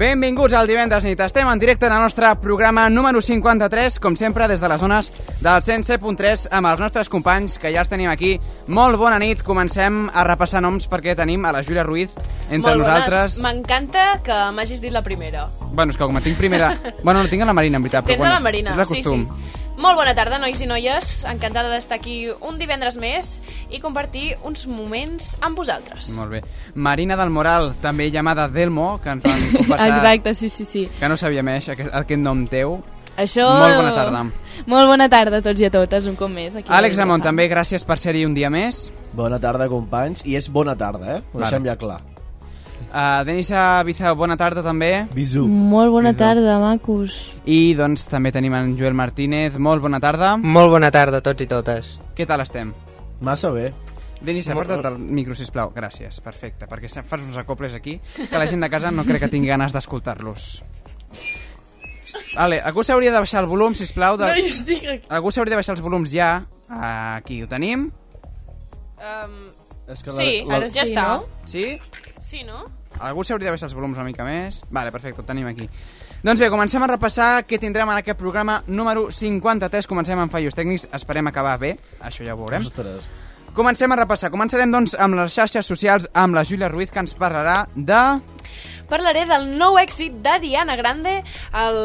Benvinguts al divendres nit. Estem en directe en el nostre programa número 53, com sempre des de les zones del 107.3 amb els nostres companys que ja els tenim aquí. Molt bona nit. Comencem a repassar noms perquè tenim a la Júlia Ruiz entre Molt nosaltres. M'encanta que m'hagis dit la primera. Bueno, és que com tinc primera... bueno, no tinc a la Marina, en veritat. Tens però bueno, a la Marina, És de sí, costum. sí. Molt bona tarda, nois i noies. Encantada d'estar aquí un divendres més i compartir uns moments amb vosaltres. Molt bé. Marina del Moral, també llamada Delmo, que ens van confessar Exacte, sí, sí, sí. que no sabia més aquest, aquest nom teu. Això... Molt bona tarda. Molt bona tarda a tots i a totes, un cop més. Aquí Àlex a Ramon, Vilafant. també gràcies per ser-hi un dia més. Bona tarda, companys. I és bona tarda, eh? Ho Vale. deixem ja clar. Uh, Denisa Bizao, bona tarda també. Bisu. Molt bona Bisou. tarda, macos. I doncs també tenim en Joel Martínez. Molt bona tarda. Molt bona tarda a tots i totes. Què tal estem? Massa bé. Denisa, porta't el micro, sisplau. Gràcies, perfecte. Perquè fas uns acoples aquí que la gent de casa no crec que tingui ganes d'escoltar-los. Vale, algú s'hauria de baixar el volum, sisplau. De... No estic aquí. Algú s'hauria de baixar els volums ja. Aquí ho tenim. Um, És que sí, la, ara ja sí, està. no? Sí? Sí, no? Algú s'hauria de baixar els volums una mica més. Vale, perfecte, ho tenim aquí. Doncs bé, comencem a repassar què tindrem en aquest programa número 53. Comencem amb fallos tècnics, esperem acabar bé, això ja ho veurem. Ostres. Comencem a repassar. Començarem, doncs, amb les xarxes socials, amb la Júlia Ruiz, que ens parlarà de... Parlaré del nou èxit d'Ariana Grande, el,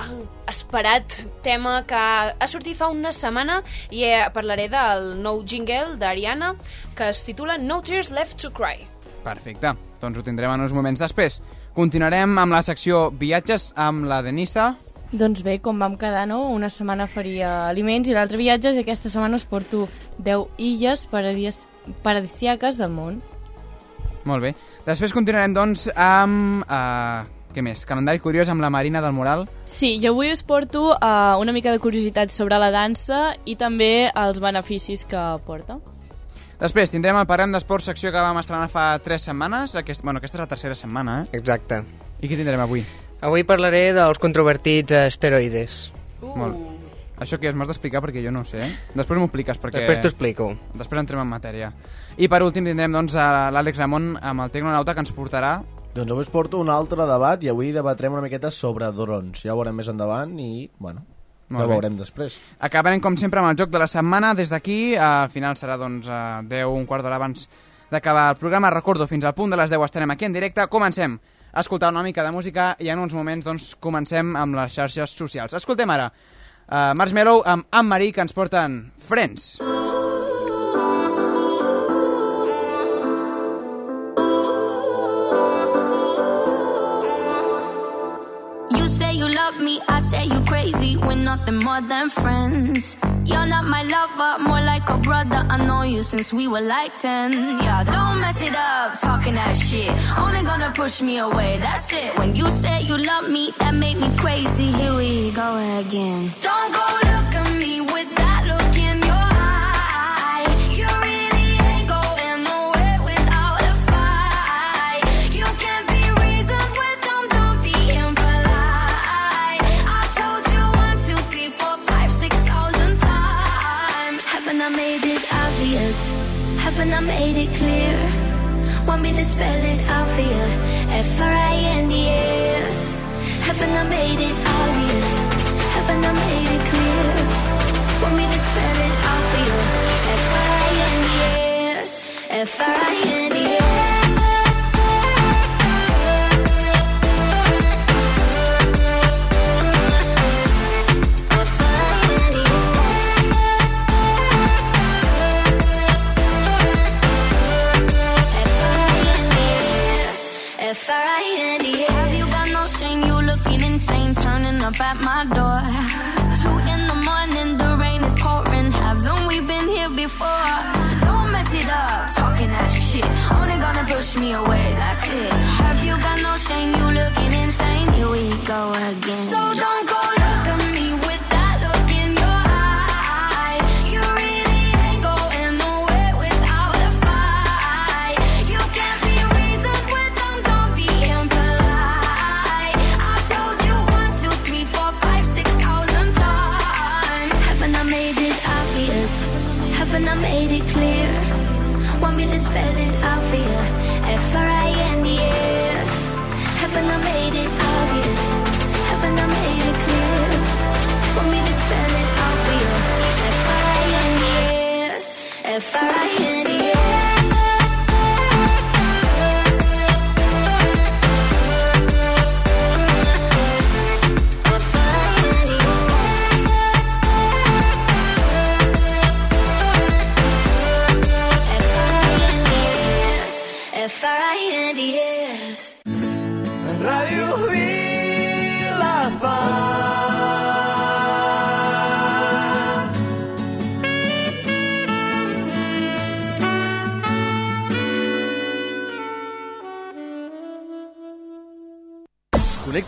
el esperat tema que ha sortit fa una setmana i eh, parlaré del nou jingle d'Ariana que es titula No Tears Left to Cry. Perfecte, doncs ho tindrem en uns moments després. Continuarem amb la secció viatges amb la Denisa. Doncs bé, com vam quedar, no? Una setmana faria aliments i l'altra viatges i aquesta setmana us porto 10 illes paradis paradisiaques del món. Molt bé. Després continuarem, doncs, amb... Uh, què més? Calendari curiós amb la Marina del Moral. Sí, jo avui us porto uh, una mica de curiositat sobre la dansa i també els beneficis que porta. Després tindrem el Parem d'Esports, secció que vam estrenar fa 3 setmanes. Aquest, bueno, aquesta és la tercera setmana, eh? Exacte. I què tindrem avui? Avui parlaré dels controvertits esteroides. Uh. Molt. Això què és? M'has d'explicar perquè jo no ho sé, eh? Després m'ho expliques perquè... Després t'ho explico. Després entrem en matèria. I per últim tindrem doncs a l'Àlex Ramon amb el Tecnonauta que ens portarà Doncs avui us porto un altre debat i avui debatrem una miqueta sobre drons. Ja ho veurem més endavant i, bueno, Molt ja ho bé. veurem després. Acabarem, com sempre, amb el joc de la setmana. Des d'aquí, al final serà doncs, a 10, un quart d'hora abans d'acabar el programa. Recordo, fins al punt de les 10 estarem aquí en directe. Comencem a escoltar una mica de música i en uns moments doncs, comencem amb les xarxes socials. Escoltem ara uh, Marshmello amb Anne-Marie, que ens porten Friends. You say you love me, I say you crazy. We're nothing more than friends. You're not my lover, more like a brother. I know you since we were like 10. Yeah, don't mess it up, talking that shit. Only gonna push me away, that's it. When you say you love me, that made me crazy. Here we go again. Don't go look spell it out for you? F-R-I-N-D-S. Haven't I made it obvious? Haven't I made it clear? Want me to spell it out for you? F-R-I-N-D-S. F-R-I-N-D-S. Before? Don't mess it up, talking that shit. Only gonna push me away, that's it. Have you got no shame? You looking insane. Here we go again. So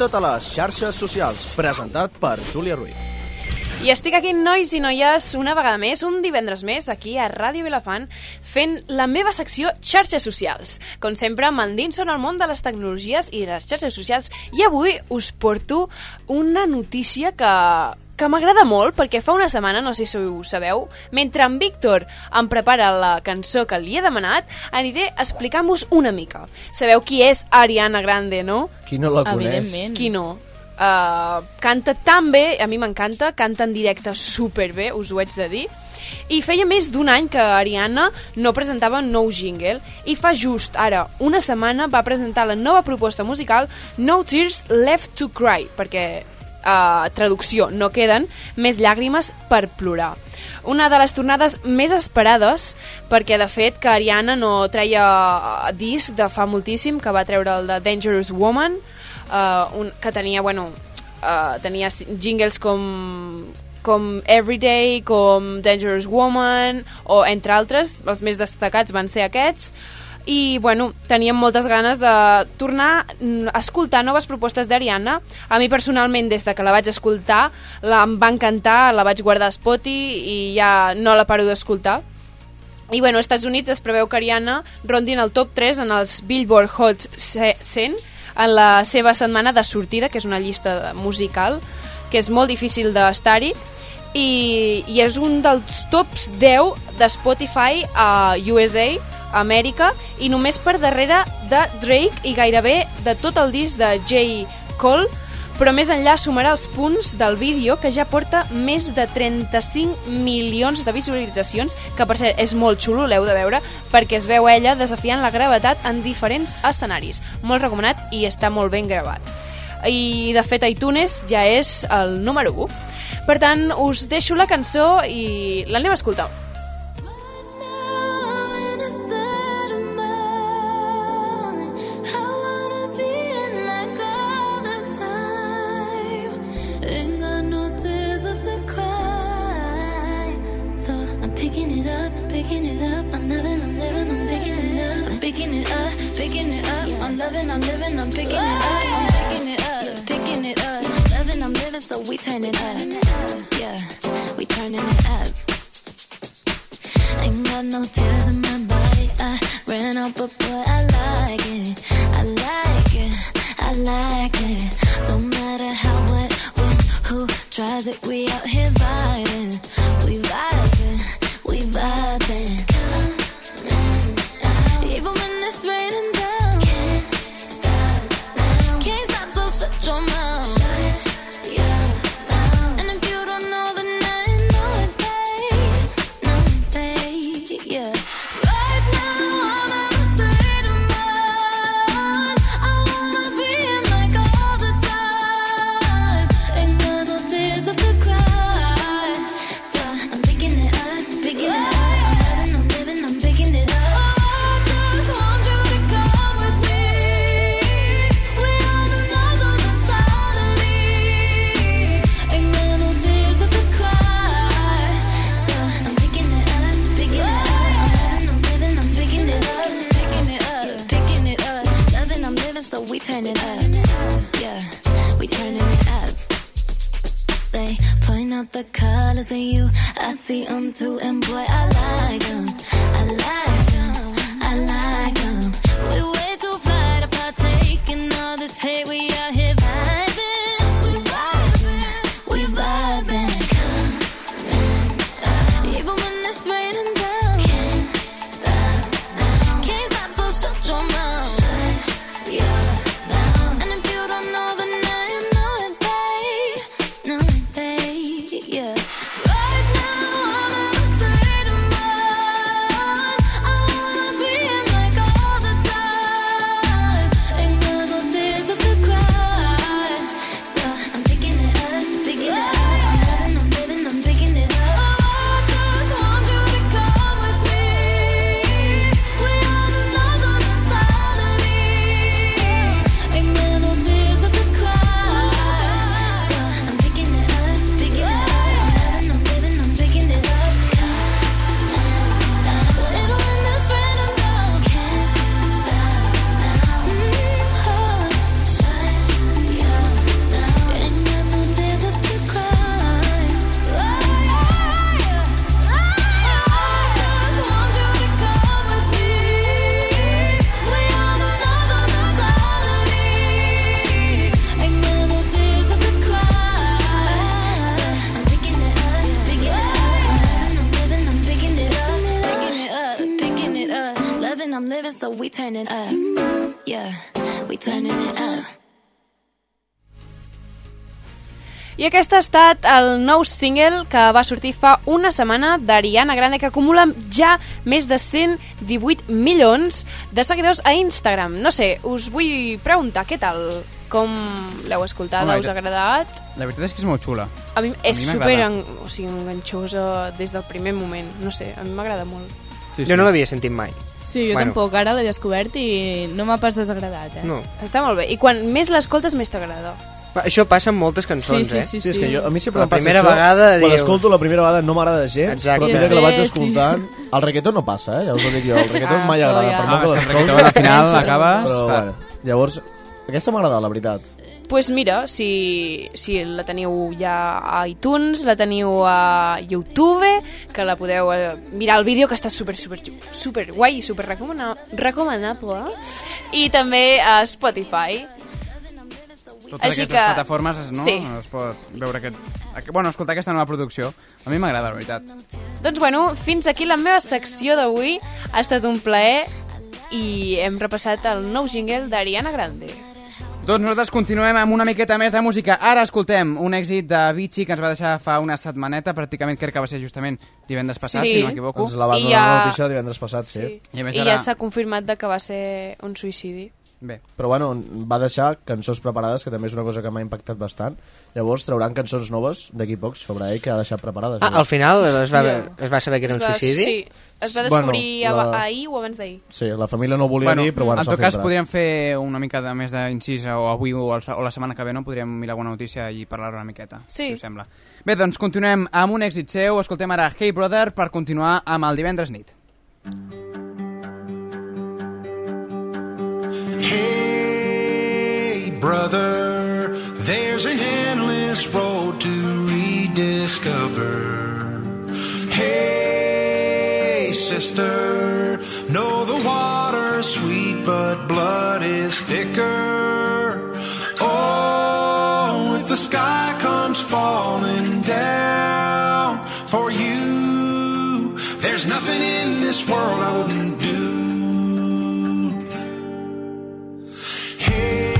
Connecta't a les xarxes socials, presentat per Júlia Ruiz. I estic aquí, nois i noies, una vegada més, un divendres més, aquí a Ràdio Vilafant, fent la meva secció xarxes socials. Com sempre, m'endins en el món de les tecnologies i les xarxes socials. I avui us porto una notícia que que m'agrada molt perquè fa una setmana, no sé si ho sabeu, mentre en Víctor em prepara la cançó que li he demanat, aniré a explicar-vos una mica. Sabeu qui és Ariana Grande, no? Qui no la coneix? Evidentment. Qui no? Uh, canta tan bé, a mi m'encanta, canta en directe superbé, us ho haig de dir. I feia més d'un any que Ariana no presentava un nou jingle i fa just ara una setmana va presentar la nova proposta musical No Tears Left to Cry, perquè, uh, traducció, no queden més llàgrimes per plorar. Una de les tornades més esperades, perquè de fet que Ariana no treia eh, disc de fa moltíssim, que va treure el de Dangerous Woman, uh, un, que tenia, bueno, uh, tenia jingles com com Everyday, com Dangerous Woman, o entre altres, els més destacats van ser aquests, i bueno, teníem moltes ganes de tornar mm, a escoltar noves propostes d'Ariana. A mi personalment, des de que la vaig escoltar, la, em va encantar, la vaig guardar a Spotify i ja no la paro d'escoltar. I bueno, als Estats Units es preveu que Ariana rondi en el top 3 en els Billboard Hot 100 en la seva setmana de sortida, que és una llista musical, que és molt difícil d'estar-hi, i, i és un dels tops 10 de Spotify a USA, Amèrica, i només per darrere de Drake i gairebé de tot el disc de J. Cole, però més enllà sumarà els punts del vídeo que ja porta més de 35 milions de visualitzacions, que per cert és molt xulo, l'heu de veure, perquè es veu ella desafiant la gravetat en diferents escenaris. Molt recomanat i està molt ben gravat. I de fet iTunes ja és el número 1. Per tant, us deixo la cançó i l'anem a escoltar. Picking it up. I'm loving, I'm living, I'm picking it up. I'm picking it up, picking it up. I'm loving, I'm living, I'm picking it up. I'm picking it up, picking it up. I'm loving, I'm living, so we turn it up. Yeah, we turning it up. Ain't got no tears in my body. I ran out, but boy, I like it. I like it. I like it. Don't matter how, what, when, who tries it. We out here vibing. We vibing. The colors in you. I see them too, and boy, I like them. Aquest ha estat el nou single que va sortir fa una setmana d'Ariana Grande, que acumula ja més de 118 milions de seguidors a Instagram. No sé, us vull preguntar, què tal? Com l'heu escoltat? Home, Us ha agradat? La veritat és que és molt xula. A mi és mi m'agrada. super en, o sigui, enganxosa des del primer moment. No sé, a mi m'agrada molt. Sí, Jo no l'havia sentit mai. Sí, jo bueno. tampoc, ara l'he descobert i no m'ha pas desagradat, eh? No. Està molt bé. I quan més l'escoltes, més t'agrada. Va, Això passa amb moltes cançons, sí, sí, eh? sí, Sí, és que jo, a mi sempre La em passa primera això, vegada quan dius- escolto la primera vegada no m'agrada gens, Exacte. però a que la vaig després, sí. escoltant... El reggaeton no passa, eh? Ja us ho dic jo. El reggaeton Ah, mai agrada, ja. per Ah, molt que reggaeton al final Sí, acabes... Però, bueno, llavors, aquesta m'ha agradat, la veritat. pues mira, si, si la teniu ja a iTunes, la teniu a YouTube, que la podeu eh, mirar el vídeo, que està super, super, super guai i super recomana recomanable, i també a Spotify. Totes Així aquestes que- plataformes es, no? sí. es pot veure aquest. Bueno, escoltar aquesta nova producció. A mi m'agrada, la veritat. Doncs bueno, fins aquí la meva secció d'avui. Ha estat un plaer i hem repassat el nou jingle d'Ariana Grande. Doncs nosaltres continuem amb una miqueta més de música. Ara escoltem un èxit de Vichy que ens va deixar fa una setmaneta, pràcticament crec que va ser justament divendres passat, Sí. si no m'equivoco. Ens la va I donar la ja- notícia divendres passat, sí. Sí. I a més I ara- ja s'ha confirmat de que va ser un suïcidi. Bé, Però bueno, va deixar cançons preparades, que també és una cosa que m'ha impactat bastant. Llavors trauran cançons noves d'aquí pocs sobre ell que ha deixat preparades. Ah, al final es va, es va saber que era un suïcidi? Sí, es va Bueno, descobrir la- la... ahir o abans d'ahir. Sí, la família no volia bueno, dir, però bueno, en tot cas filtrat. podríem fer una mica de més d'incís o avui o, el, o la setmana que ve, no? Podríem mirar alguna notícia i parlar una miqueta, Sí. si us sembla. Bé, doncs continuem amb un èxit seu. Escoltem ara Hey Brother per continuar amb el divendres nit. Hey, brother, there's an endless road to rediscover. Hey, sister, know the water's sweet, but blood is thicker. Oh, if the sky comes falling down for you, there's nothing in this world I wouldn't do.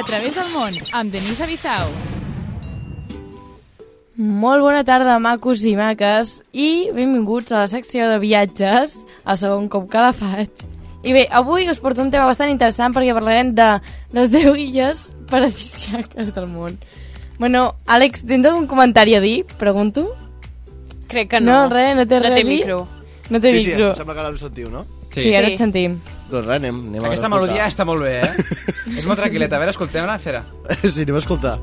A través del món amb Denisa Bizau. Molt bona tarda, macos i maques, i benvinguts a la secció de viatges, el segon cop que la faig. I bé, avui us porto un tema bastant interessant perquè parlarem de les 10 illes paradisíaques del món. Bueno, Àlex, tens algun comentari a dir? Pregunto. Crec que no. No, res, no té no res té a dir? micro. No té sí, sí, micro. em sembla que ara em sentiu, no? Sí, sí, ara et sentim. Doncs res, anem, anem Aquesta a melodia està molt bé, eh? és molt tranquil·leta. A veure, escoltem-la, fera. Sí, anem a escoltar.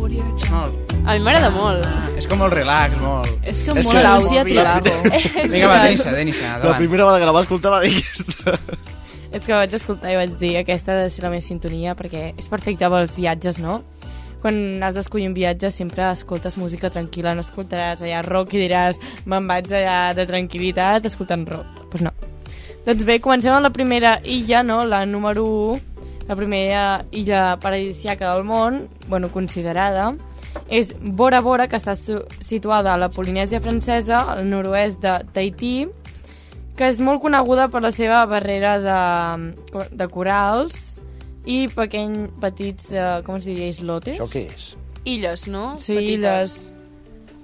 Molt. A mi m'agrada molt. És com molt relax, molt... És que És molt que- Laura la- Vinga, va, Denissa, Denissa, La endavant. primera vegada que la va escoltar va dir aquesta. És que vaig escoltar i vaig dir aquesta ha de ser la meva sintonia perquè és perfecta pels viatges, no? Quan has d'escollir un viatge sempre escoltes música tranquil·la, no escoltaràs allà rock i diràs me'n vaig allà de tranquil·litat escoltant rock. Doncs pues no. Doncs bé, comencem amb la primera illa, no? La número 1, la primera illa paradisíaca del món, bueno, considerada, és Bora Bora, que està situada a la Polinèsia francesa, al nord-oest de Tahití, que és molt coneguda per la seva barrera de, de corals i pequeny, petits, eh, com es diria, islotes? Això què és? Illes, no? Sí, Petites. illes.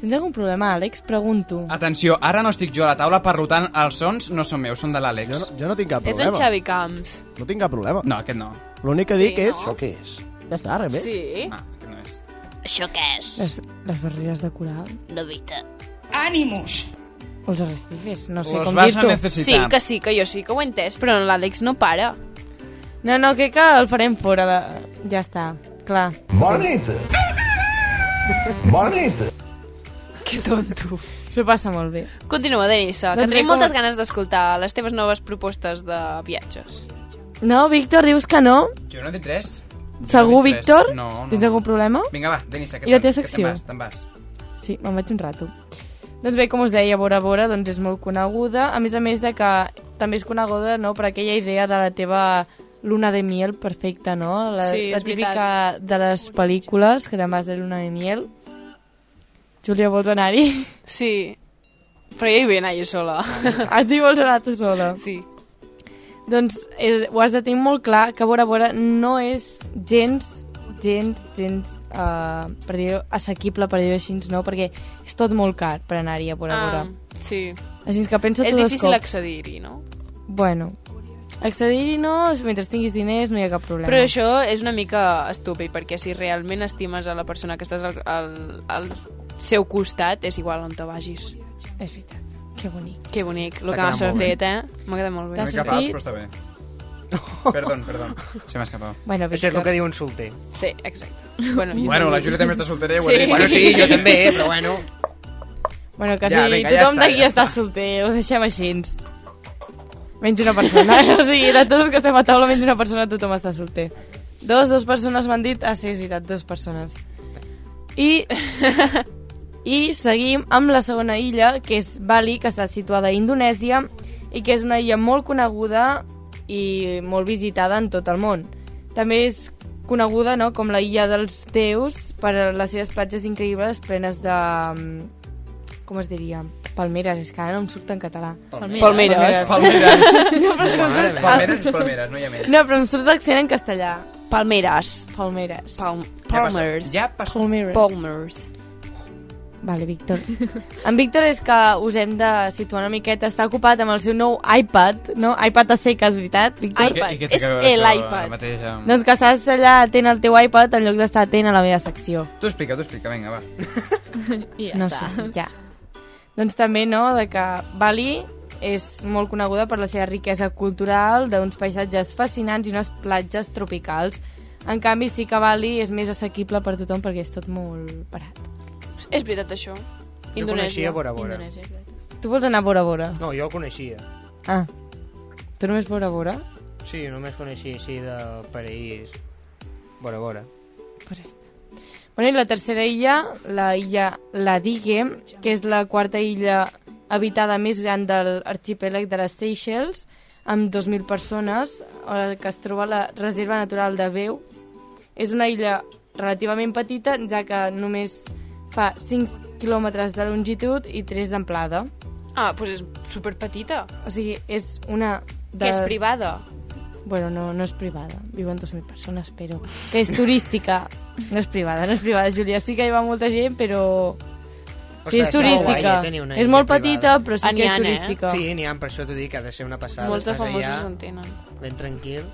Tens algun problema, Àlex? Pregunto. Atenció, ara no estic jo a la taula, per tant, els sons no són meus, són de l'Àlex. Jo no, jo no tinc cap És problema. en Xavi Camps. No tinc cap problema. No, aquest no. L'únic que Sí, dic és... no? Això què és? Ja està, res més. Sí. Ah, aquest no és. Això què és? Les, les barreres de coral. Novita. O els arrecifes, no sé Los com vas a dir-t'ho. necessitar. Sí, que sí, que jo sí que ho he entès, però l'Àlex no para. No, no, crec que el farem fora. De... Ja està, clar. Bona nit! Bona nit! Que tonto. S'ho passa molt bé. Continua, Denissa, que Doncs tenim bé, com- moltes ganes d'escoltar les teves noves propostes de viatges. No, Víctor, dius que no? Jo no he dit res. Segur, no. Víctor? No, no. Tens algun problema? Vinga, va, Denissa, que I la teva que secció? te'n vas, te'n vas. Sí, me'n vaig un rato. Doncs bé, com us deia, Bora Bora doncs és molt coneguda, a més a més de que també és coneguda no, per aquella idea de la teva luna de miel perfecta, no? La, Sí, la típica de les pel·lícules, que te'n vas de luna de miel. Júlia, vols anar-hi? Sí, però jo hi vull anar jo sola. Ets hi vols anar tu sola? Sí. Doncs és, ho has de tenir molt clar que Bora Bora no és gens, gens, gens, uh, per dir assequible, per dir-ho així, no? Perquè és tot molt car per anar-hi a Bora Bora. Ah, sí. Així que pensa És tu dos difícil cops. accedir-hi, no? Bueno, accedir-hi no, mentre tinguis diners no hi ha cap problema. Però això és una mica estúpid, perquè si realment estimes a la persona que estàs al, al, al seu costat, és igual on te vagis. És veritat, que bonic. Que bonic, el que m'ha sortit, eh? M'ha quedat molt bé. T'ha sortit? fals, però està bé. Perdón, perdón. Se m'ha escapat. Bueno, Això és el que diu un solter. Sí, exacte. Bueno, jo Bueno, la. Júlia també està soltera Sí. dit. Bueno, sí, jo també, però bueno. Bueno, que Ja, vinga, ja tothom està, d'aquí ja està, està. solter, ho deixem així. Menys una persona, o sigui, de tots els que estem a taula, menys una persona, tothom està solter. Dos, dos persones m'han dit... Ah, sí, és veritat, dues persones. I, I seguim amb la segona illa, que és Bali, que està situada a Indonèsia i que és una illa molt coneguda i molt visitada en tot el món. També és coneguda no, com la illa dels déus per les seves platges increïbles plenes de... mm, com es diria? Palmeres, és que ara no em surt en català. Palmeres. Palmeres. No, però és que em surt... Palmeres és palmeres, no hi ha més. No, però em surt l'accent en castellà. Palmeres. Palmeres. Palm Ja passa- Palmers. Ja passa. Palmeres. Palmers. Vale, Víctor. En Víctor és que us hem de situar una miqueta. Està ocupat amb el seu nou iPad, no? iPad a seques, veritat, Víctor? iPad. I què té És que veure el això iPad. ara mateix amb- Doncs que estàs allà atent al teu iPad en lloc d'estar atent a la meva secció. Tu explica, tu explica, vinga, va. I ja no està. sé, ja. Doncs també, no?, de que Bali és molt coneguda per la seva riquesa cultural, d'uns paisatges fascinants i unes platges tropicals. En canvi, sí que Bali és més assequible per tothom perquè és tot molt barat. És veritat, això. Jo coneixia Bora Bora. Indonèsia, exacte. Tu vols anar a Bora Bora? No, jo coneixia. Ah, tu només Bora Bora? Sí, només coneixia així de paraís. Bora Bora. Pues ja està. Bueno, i la tercera illa, la illa Ladigue, que és la quarta illa habitada més gran de l'arxipèlag de les Seychelles, amb 2.000 persones, eh, que es troba a la reserva natural de Veu. És una illa relativament petita, ja que només fa 5 quilòmetres de longitud i 3 d'amplada. Ah, doncs és superpetita. O sigui, és una... De... Que és privada. Bueno, no, no és privada. Viuen 2.000 persones, però... Que és turística. No és privada, no és privada, Júlia. Sí que hi va molta gent, però... Sí, és Ostres, turística. guai, eh, tenir una és molt privada. petita, però sí Ah, que és eh? turística. Sí, n'hi ha, per això t'ho dic, que ha de ser una passada. Molts de Estàs famosos allà, en tenen. Ben tranquil.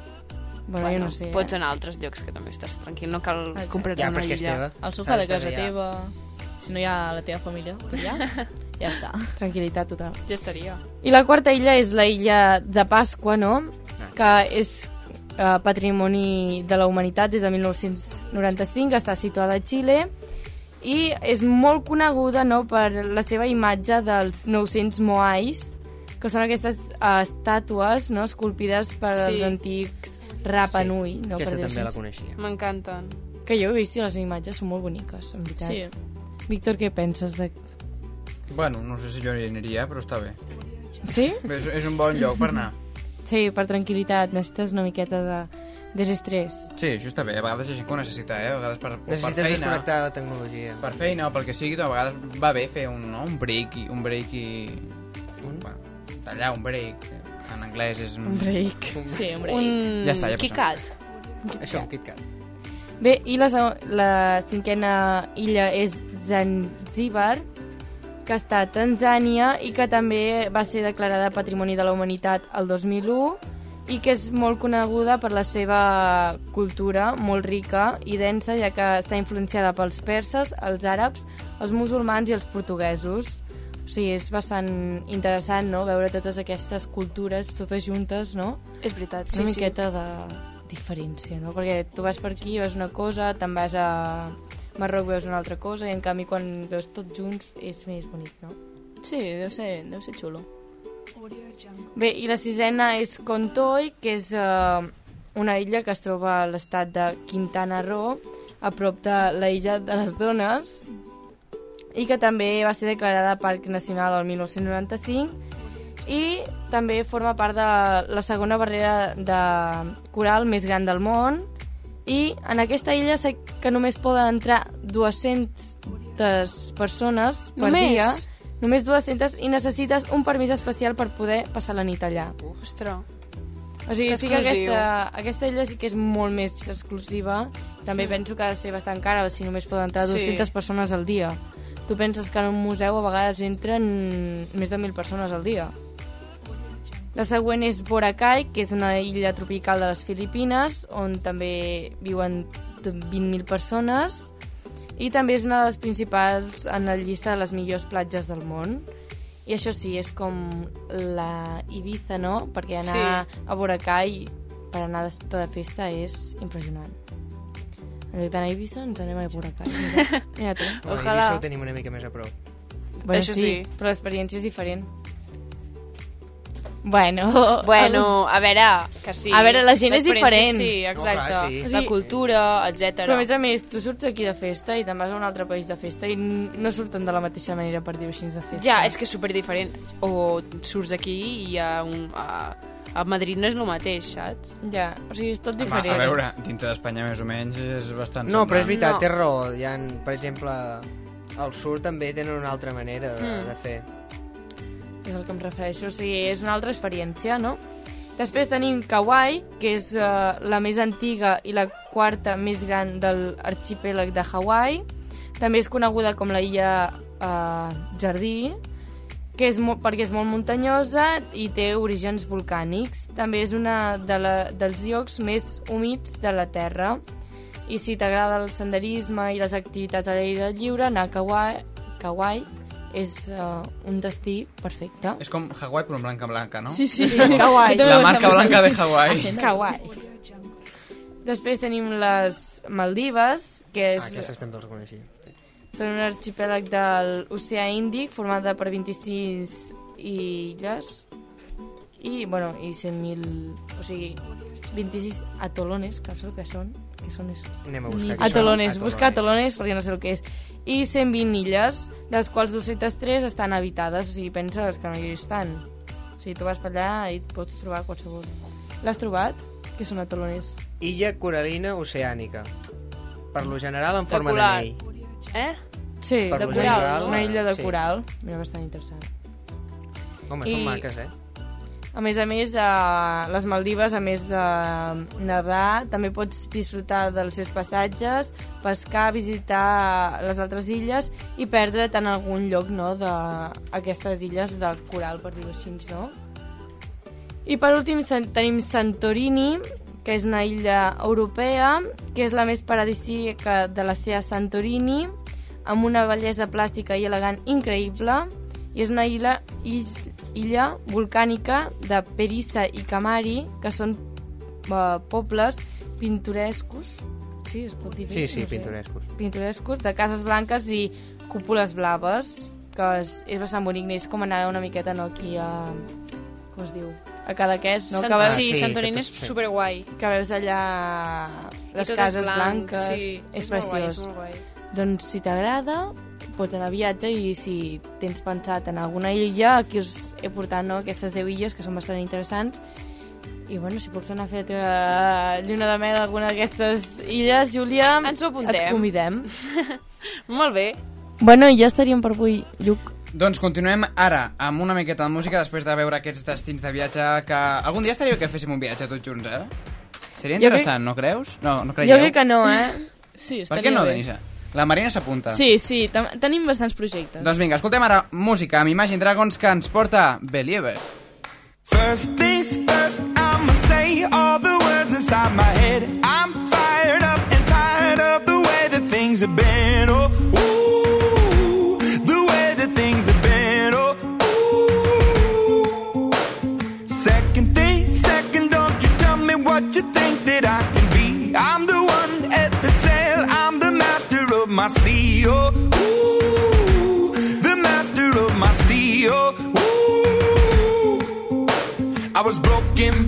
Bueno, jo no sé. Pots eh? anar a altres llocs que també estàs tranquil, no cal Exacte. comprar Ja, una illa. teva. Al sofà de casa allà. teva, si no hi ha la teva família, allà, ja està. Tranquil·litat total. Ja estaria. I la quarta illa és la illa de Pasqua, no? Que és eh, patrimoni de la humanitat des de 1995, està situada a Xile i és molt coneguda no, per la seva imatge dels 900 moais, que són aquestes eh, estàtues no, esculpides per Sí. els antics Rapa Nui. No, Aquesta per també la coneixia. M'encanten. Que jo he vist i les imatges són molt boniques, en veritat. Sí. Víctor, què penses de... Bueno, no sé si jo hi aniria, però està bé. Sí? Bé, És, és un bon lloc per anar. Sí, per tranquil·litat, necessites una miqueta de desestrès. Sí, això està bé. A vegades hi ha gent que ho necessita, eh? A vegades per, per Necessites feina. desconnectar de la tecnologia. Per feina o pel que sigui, a vegades va bé fer un, no? un break i un break i... Un? Bueno, tallar un break. En anglès és un... Un break. Sí, un break. Un Ja està, ja Kikat. Això, un KitKat. Bé, i la, la cinquena illa és Zanzíbar, que està a Tanzània i que també va ser declarada Patrimoni de la Humanitat el 2001 i que és molt coneguda per la seva cultura molt rica i densa, ja que està influenciada pels perses, els àrabs, els musulmans i els portuguesos. O sigui, és bastant interessant, no?, veure totes aquestes cultures totes juntes, no? És veritat, una sí, sí. miqueta de diferència, no? Perquè tu vas per aquí, veus una cosa, te'n vas a Marroc, veus una altra cosa, i en canvi quan veus tots junts és més bonic, no? Sí, deu ser, deu ser xulo. Bé, i la sisena és Contoi, que és eh, una illa que es troba a l'estat de Quintana Roo, a prop de la illa de les Dones, i que també va ser declarada Parc Nacional el 1995 i també forma part de la segona barrera de coral més gran del món i en aquesta illa sé que només poden entrar 200 persones per Només? dia. Només 200 i necessites un permís especial per poder passar la nit allà. Ostres. o sigui, Que sí que aquesta, aquesta illa sí que és molt més exclusiva. També penso que ha de ser bastant cara si només poden entrar Sí. 200 persones al dia. Tu penses que en un museu a vegades entren més de 1.000 persones al dia la següent és Boracay, que és una illa tropical de les Filipines, on també viuen 20.000 persones, i també és una de les principals en la llista de les millors platges del món. I això sí, és com la Ibiza, no? Perquè anar Sí. a Boracay per anar de festa és impressionant. En lloc d'anar a Ibiza, ens anem a Boracay. Mira, mira tu. Bueno, Ojalà. Eivissa ho tenim una mica més a prop. Bueno, Això sí, sí. però l'experiència és diferent. Bueno, Bueno, a veure, que sí. A veure, la gent és diferent. Sí, exacte. No, clar, sí. La cultura, etc. Però a més a més, tu surts aquí de festa i te'n vas a un altre país de festa i no surten de la mateixa manera, per dir-ho així, de festa. Ja, és que és super diferent. O surts aquí i a, un, a, a Madrid no és el mateix, saps? Ja, o sigui, és tot Home, diferent. a veure, dintre d'Espanya més o menys és bastant No, però és veritat, No. té raó. Hi ha, per exemple, al sud també tenen una altra manera de, Mm. de fer. És el que em refereixo, o sigui, és una altra experiència, no? Després tenim Kauai, que és uh, la més antiga i la quarta més gran de l'arxipèlag de Hawaii. També és coneguda com la illa uh, Jardí, que és mo perquè és molt muntanyosa i té orígens volcànics. També és una de la, dels llocs més humits de la Terra. I si t'agrada el senderisme i les activitats a l'aire lliure, anar a Kauai, Kauai és uh, un destí perfecte. És com Hawaii però en blanca blanca, no? Sí, sí, Kauai. La marca blanca de Hawaii. Kauai. Després tenim les Maldives, que és, Ah, aquestes també les coneixia. són un arxipèlag de l'oceà Índic formada per 26 illes i, bueno, i 100.000... O sigui, 26 atolones, que no sé el que són. Que són això? Anem a buscar. què són. Atolones, busca atolones perquè no sé el que és. I 120 illes, de les quals 203 estan habitades, o sigui, penses que no hi estan. O sigui, tu vas per allà i et pots trobar qualsevol. L'has trobat? Què són atolones? Illa coralina oceànica. Per lo general en De forma coral. d'anell. Eh? Sí, Per de lo coral, general, una illa de sí. coral. Mira, bastant interessant. Home, I- són maques, eh? A més a més, a les Maldives, a més de nedar, també pots disfrutar dels seus passatges, pescar, visitar les altres illes i perdre't en algun lloc no, d'aquestes illes de coral, per dir-ho així, no? I per últim tenim Santorini, que és una illa europea, que és la més paradisíaca de la seva Santorini, amb una bellesa plàstica i elegant increïble, i és una illa, is, illa volcànica de Perissa i Camari, que són eh, pobles pintorescos, sí, es pot dir? Sí, sí, No sé. pintorescos. Pintorescos, de cases blanques i cúpules blaves, que és, és bastant bonic, és com anar una miqueta no, aquí a... com es diu? A Cadaqués, no? Sant- que veus, sí, sí, Santorini és sí. superguai. que veus allà les cases blanc, blanques, sí, és, és molt guai, preciós. és molt guai. Doncs si t'agrada, pots anar a viatge i si tens pensat en alguna illa, aquí us he portat no, aquestes 10 illes que són bastant interessants i bueno, si pots anar a fer la lluna de mel a alguna d'aquestes illes, Júlia, Ens ho apuntem. et convidem. Molt bé. Bueno, ja estaríem per avui, Lluc. Doncs continuem ara amb una miqueta de música després de veure aquests destins de viatge que algun dia estaria bé que féssim un viatge tots junts, eh? Seria Jo interessant, no creus? No, no creieu? Jo crec que no, eh? Sí, Per estaria què no, bé. La Marina s'apunta. Sí, sí, tenim bastants projectes. Doncs vinga, escoltem ara música amb Imagine Dragons que ens porta Believer. First things first, I'ma say all the words inside my head. I'm fired up and tired of the way that things have been. Oh,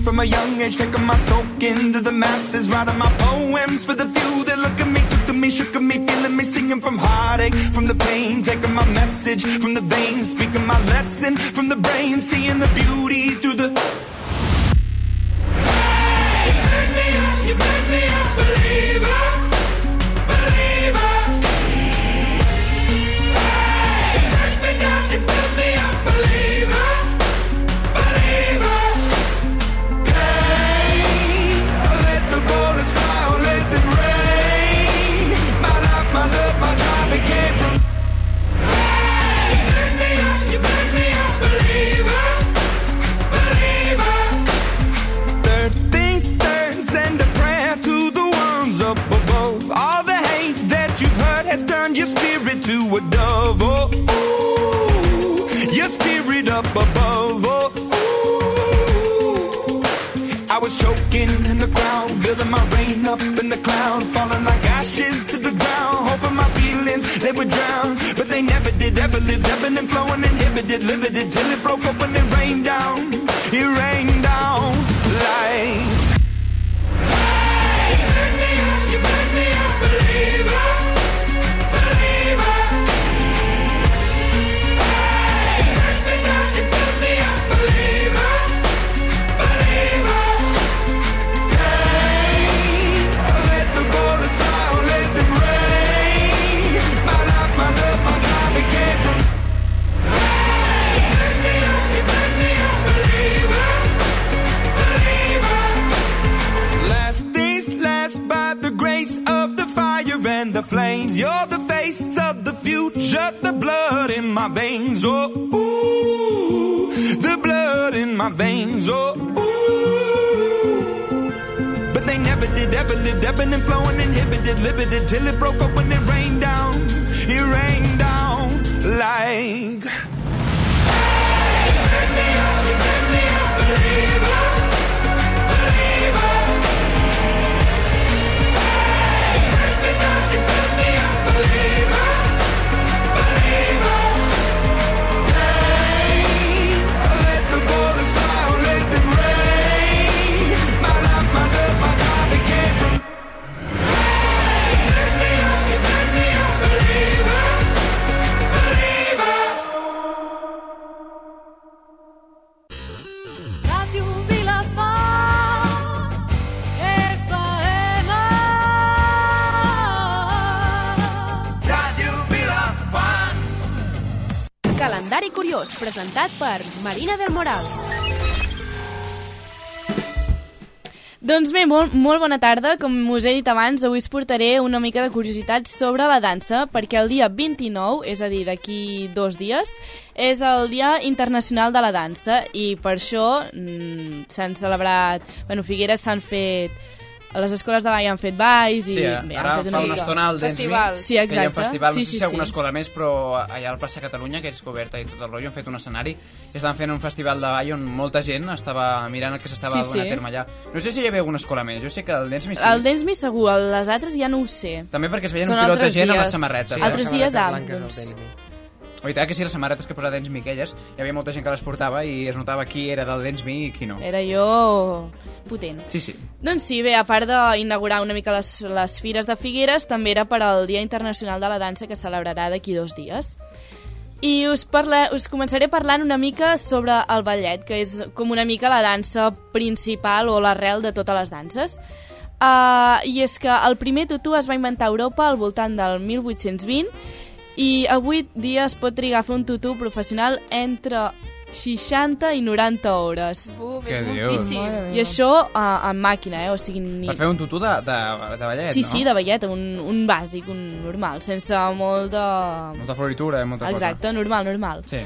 from a young age, taking my soak into the masses, writing my poems for the few that look at me, took to me, shook at me, feeling me, singing from heartache, from the pain, taking my message from the veins, speaking my lesson from the brain, seeing the beauty through the. Hey, you make me up, you make me a believer, turned your spirit to a dove. Oh, ooh, your spirit up above. Oh, ooh. I was choking in the crowd, building my rain up in the cloud, falling like ashes to the ground, hoping my feelings they would drown, but they never did. Ever lived, ebbing and flowing, inhibited, limited till it broke open my veins. Oh, ooh, the blood in my veins. Oh, ooh. But they never did, ever lived, ebbing and flowing, inhibited, limited, till it broke up when it rained down. It rained down like. Calendari Curiós, presentat per Marina del Moral. Doncs bé, molt, molt bona tarda. Com us he dit abans, avui us portaré una mica de curiositat sobre la dansa, perquè el dia 29, és a dir, d'aquí dos dies, és el Dia Internacional de la Dansa i per això mm, s'han celebrat... Bueno, Figueres s'han fet a les escoles de ball han fet balls i... Sí, bé, ara han fet fa una una estona al Dance Me, Festivals. Sí, que hi ha un exacte. festival, Sí, no sé sí, si alguna sí. escola més, però allà al plaça Catalunya, que és coberta i tot el rotllo, han fet un escenari i estan fent un festival de ball on molta gent estava mirant el que s'estava Sí, donant sí. a terme allà. No sé si hi havia alguna escola més, jo sé que el Dance Me sí. El Dance Me segur, les altres ja no ho sé. També perquè es veien Són un pilot de altres gent amb les dies. samarretes. Sí, altres eh? dies, ah, blanques del doncs... La veritat que sí, les samarretes que posa Dance Me aquelles, hi havia molta gent que les portava i es notava qui era del Dance Me i qui no. Era jo potent. Sí, sí. Doncs sí, bé, a part d'inaugurar una mica les, les fires de Figueres, també era per al Dia Internacional de la Dansa que celebrarà d'aquí dos dies. I us, parla, us començaré parlant una mica sobre el ballet, que és com una mica la dansa principal o l'arrel de totes les danses. Uh, I és que el primer tutú es va inventar a Europa al voltant del 1820 i avui dia es pot trigar a fer un tutú professional entre 60 i 90 hores. Uf, Què és dius? moltíssim. I això uh, en màquina, eh? O sigui, ni... Per fer un tutú de, de, de ballet, Sí, no? sí, de ballet, un, un bàsic, un normal, sense molt de... Molta floritura, eh, molta Exacte, normal, normal. cosa. Sí.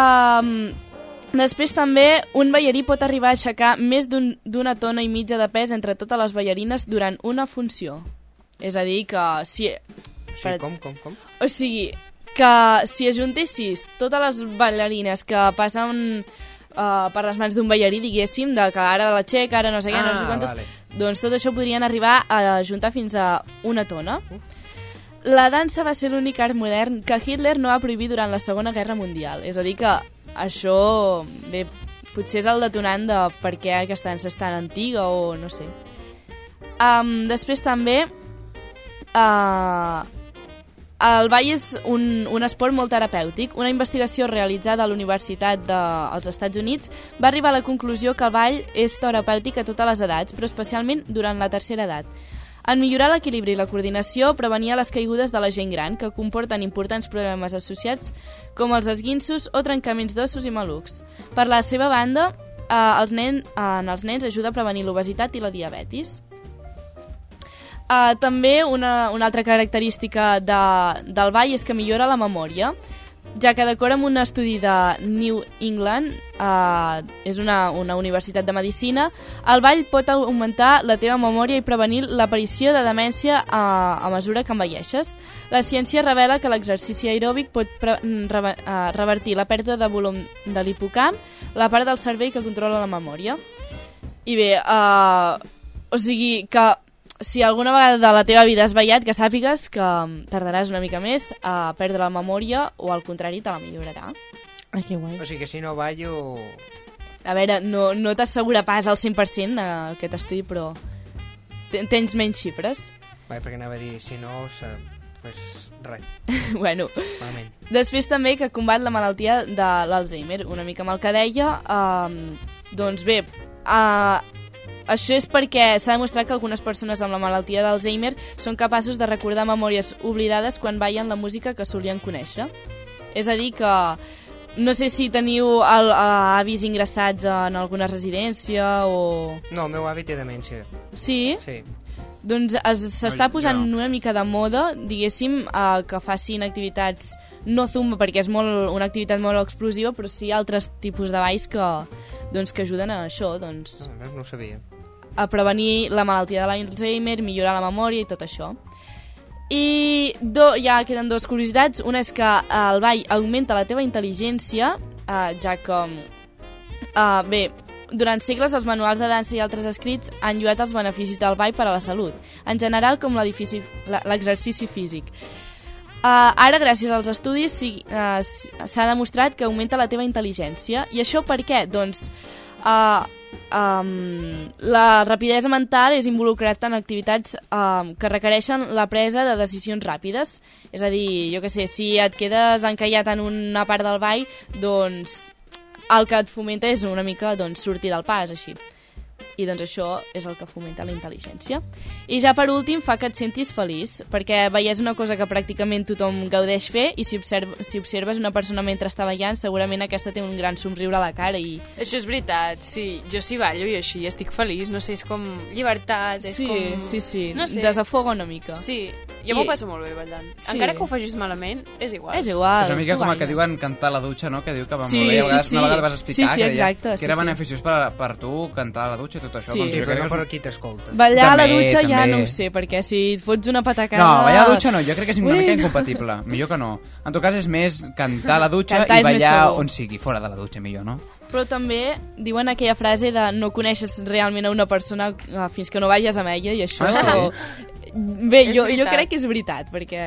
Um, després també, un ballarí pot arribar a aixecar més d'un- d'una tona i mitja de pes entre totes les ballarines durant una funció. És a dir, que si... Sí, com, com, com? O sigui, que si ajuntessis totes les ballarines que passen uh, per les mans d'un ballarí, diguéssim, de que ara l'aixeca, ara no sé què, no sé Ah, quantes... vale. Doncs tot això podrien arribar a juntar fins a una tona. La dansa va ser l'únic art modern que Hitler no va prohibir durant la Segona Guerra Mundial. És a dir, que això, bé, potser és el detonant de per què aquesta dansa és tan antiga o no sé. Um, després també, uh, el ball és un, un esport molt terapèutic. Una investigació realitzada a la Universitat dels Estats Units va arribar a la conclusió que el ball és terapèutic a totes les edats, però especialment durant la tercera edat. En millorar l'equilibri i la coordinació, prevenia les caigudes de la gent gran, que comporten importants problemes associats com els esguinços o trencaments d'ossos i malucs. Per la seva banda, eh, els nen, eh, en els nens ajuda a prevenir l'obesitat i la diabetis. Uh, també una, una altra característica de, del ball és que millora la memòria, ja que d'acord amb un estudi de New England, uh, és una, una universitat de medicina, el ball pot augmentar la teva memòria i prevenir l'aparició de demència uh, a mesura que envelleixes. La ciència revela que l'exercici aeròbic pot pre reve uh, revertir la pèrdua de volum de l'hipocamp, la part del cervell que controla la memòria. I bé, uh, o sigui que si alguna vegada de la teva vida has ballat, que sàpigues que mm, tardaràs una mica més a perdre la memòria o al contrari te la millorarà. Ai, que guai. O sigui que si no ballo... A veure, no, no t'assegura pas al 100% eh, aquest estudi, però ten- tens menys xifres. Vai, perquè anava a dir, si no, se... pues res, bueno, malament. Després també que combat la malaltia de l'Alzheimer, una mica amb el que deia, eh, doncs bé, eh, això és perquè s'ha demostrat que algunes persones amb la malaltia d'Alzheimer són capaços de recordar memòries oblidades quan ballen la música que solien conèixer. És a dir que no sé si teniu el, eh, avis ingressats en alguna residència o... No, el meu avi té demència. Sí? Sí. Doncs es- s'està posant ja. una mica de moda, diguéssim, eh, que facin activitats no zumba perquè és molt, una activitat molt explosiva, però sí altres tipus de balls que, doncs, que ajuden a això, doncs, No, no ho sabia. a prevenir la malaltia de l'Alzheimer, millorar la memòria i tot això. I do, ja queden dues curiositats. Una és que el ball augmenta la teva intel·ligència, eh, ja que, eh, bé, durant segles els manuals de dansa i altres escrits han lluat els beneficis del ball per a la salut, en general com l'exercici físic. Uh, ara, gràcies als estudis, uh, s'ha demostrat que augmenta la teva intel·ligència. I això per què? Doncs uh, um, la rapidesa mental és involucrat en activitats um, que requereixen la presa de decisions ràpides. És a dir, jo que sé, si et quedes encallat en una part del ball, doncs el que et fomenta és una mica doncs, sortir del pas, així. I doncs això és el que fomenta la intel·ligència. I ja per últim fa que et sentis feliç, perquè veies una cosa que pràcticament tothom gaudeix fer i si, observ si observes una persona mentre està ballant, segurament aquesta té un gran somriure a la cara i... Això és veritat, sí. Jo sí ballo i així estic feliç, no sé, és com llibertat, és Sí, com... sí, sí, No sé. desafoga una mica. Sí, jo I- m'ho passo molt bé ballant. Sí. Encara que ho facis malament, és igual. És igual. És una mica tu com el que diuen cantar a la dutxa, no? Que diu que va Sí, molt bé. Sí, vegades, sí. Una vegada vas explicar Sí, sí, que, deia exacte, que era sí, sí. beneficiós per, per tu cantar a la dutxa i tot això. Sí. doncs Sí, jo crec que no per qui t'escolta. Ballar a la També, dutxa ja també. no ho sé, perquè si et fots una patacada... No, ballar a la dutxa no, jo crec que és una Ui, mica no. incompatible. Millor que no. En tot cas és més cantar a la dutxa Cantar i ballar on sigui, fora de la dutxa millor, no? Però també diuen aquella frase de no coneixes realment a una persona fins que no vagis amb ella i això... Ah, sí? Bé, És jo, jo crec que és veritat, perquè...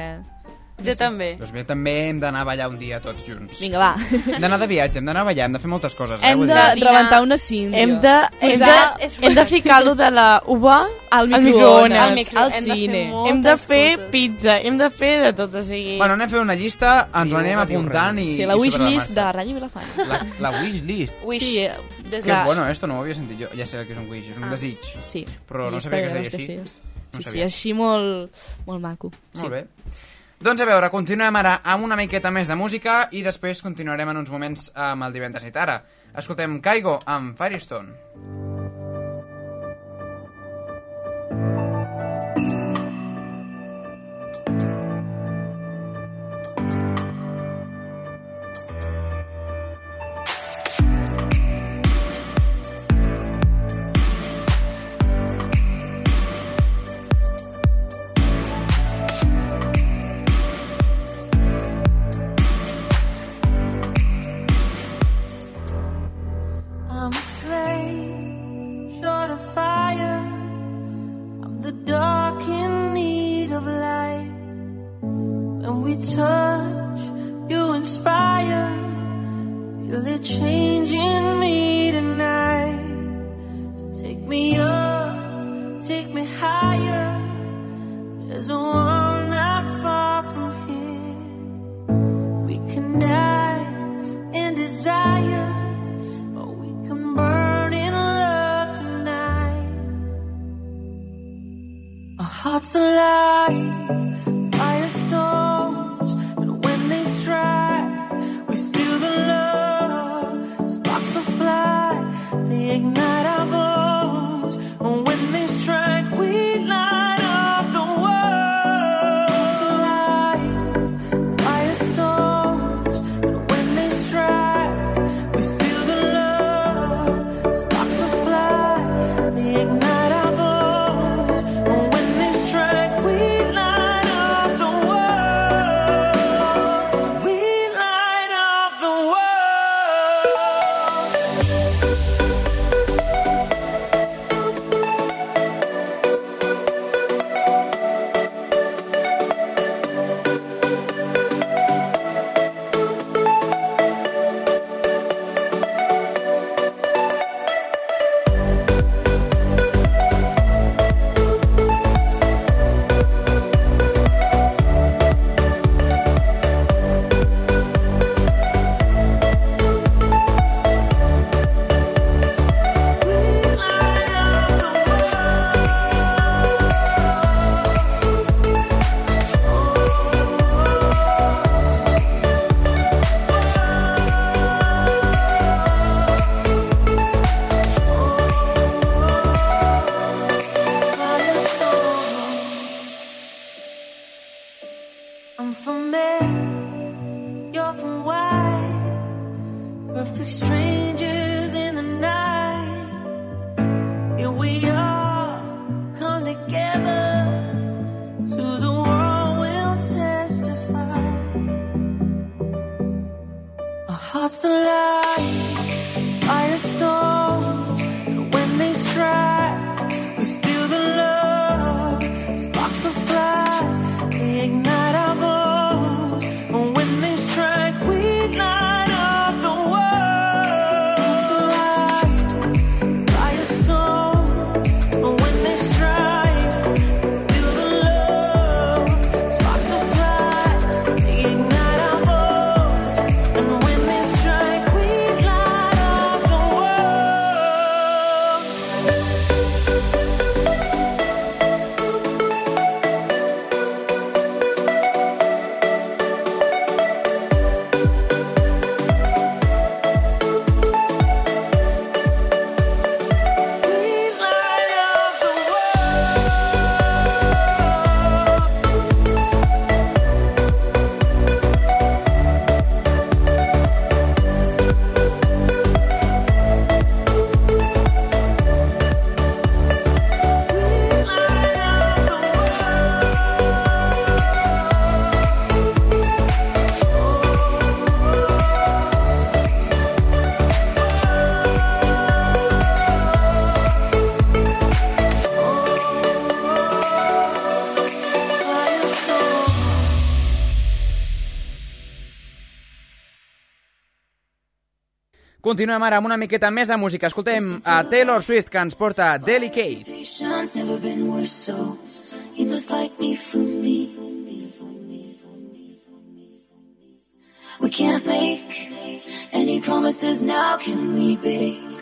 Jo també. Doncs bé, també hem d'anar a ballar un dia tots junts. Vinga, va. Hem d'anar de viatge, hem d'anar a ballar, hem de fer moltes coses. eh, Hem vull de dir. rebentar una cíndia. Hem de, hem de, hem de ficar-lo de la uva al microones. Al al, micro- al hem de fer cine. Hem de moltes fer coses. pizza, hem de fer de tot, o sigui... Bueno, anem a fer una llista, ens ho Diu, anem apuntant i... Sí, la i wish sobre list de. Ràdio Vilafant. La, la wish list. Wish. Sí, eh, Des Que de... bueno, esto no ho havia sentit jo. Ja sé que és un wish, és un Ah. desig. sí. Però no sabia que de es deia així. Sí, sí, així molt, molt maco. Molt bé. Doncs a veure, continuem ara amb una miqueta més de música i després continuarem en uns moments amb el divendres nit. Ara, escoltem Caigo amb Firestone. Continuem ara amb una miqueta més de música. Escoltem a Taylor Swift, que ens porta Delicate. We can't make any promises now, can we, babe?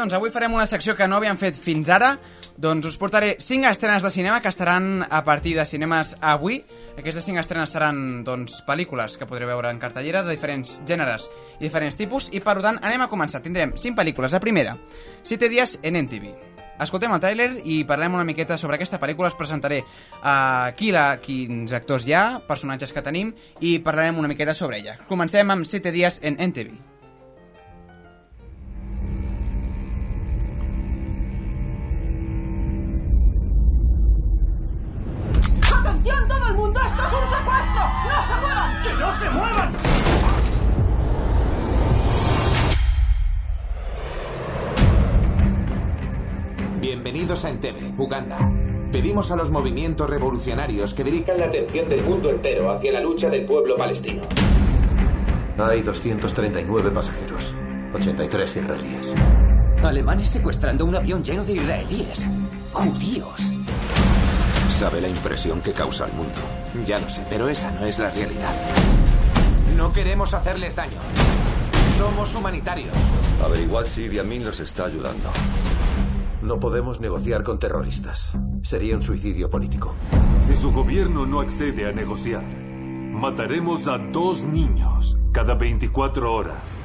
Doncs avui farem una secció que no havíem fet fins ara. Doncs us portaré 5 estrenes de cinema que estaran a partir de cinemes avui. Aquestes 5 estrenes seran doncs, pel·lícules que podreu veure en cartellera de diferents gèneres i diferents tipus. I per tant, anem a començar. Tindrem 5 pel·lícules. La primera, 7 dies en NTV. Escoltem el tràiler i parlem una miqueta sobre aquesta pel·lícula. Us presentaré uh, qui la, quins actors hi ha, personatges que tenim i parlarem una miqueta sobre ella. Comencem amb 7 dies en NTV. ¡Atención todo el mundo! ¡Esto es un secuestro! ¡No se muevan! ¡Que no se muevan! Bienvenidos a Entebbe, Uganda. Pedimos a los movimientos revolucionarios que dirijan la atención del mundo entero hacia la lucha del pueblo palestino. Hay 239 pasajeros, 83 israelíes. Alemanes secuestrando un avión lleno de israelíes. Judíos. ¿Sabe la impresión que causa al mundo? Ya lo sé, pero esa no es la realidad. No queremos hacerles daño. Somos humanitarios. Averiguad si Idi Amin los está ayudando. No podemos negociar con terroristas. Sería un suicidio político. Si su gobierno no accede a negociar, mataremos a dos niños cada 24 horas.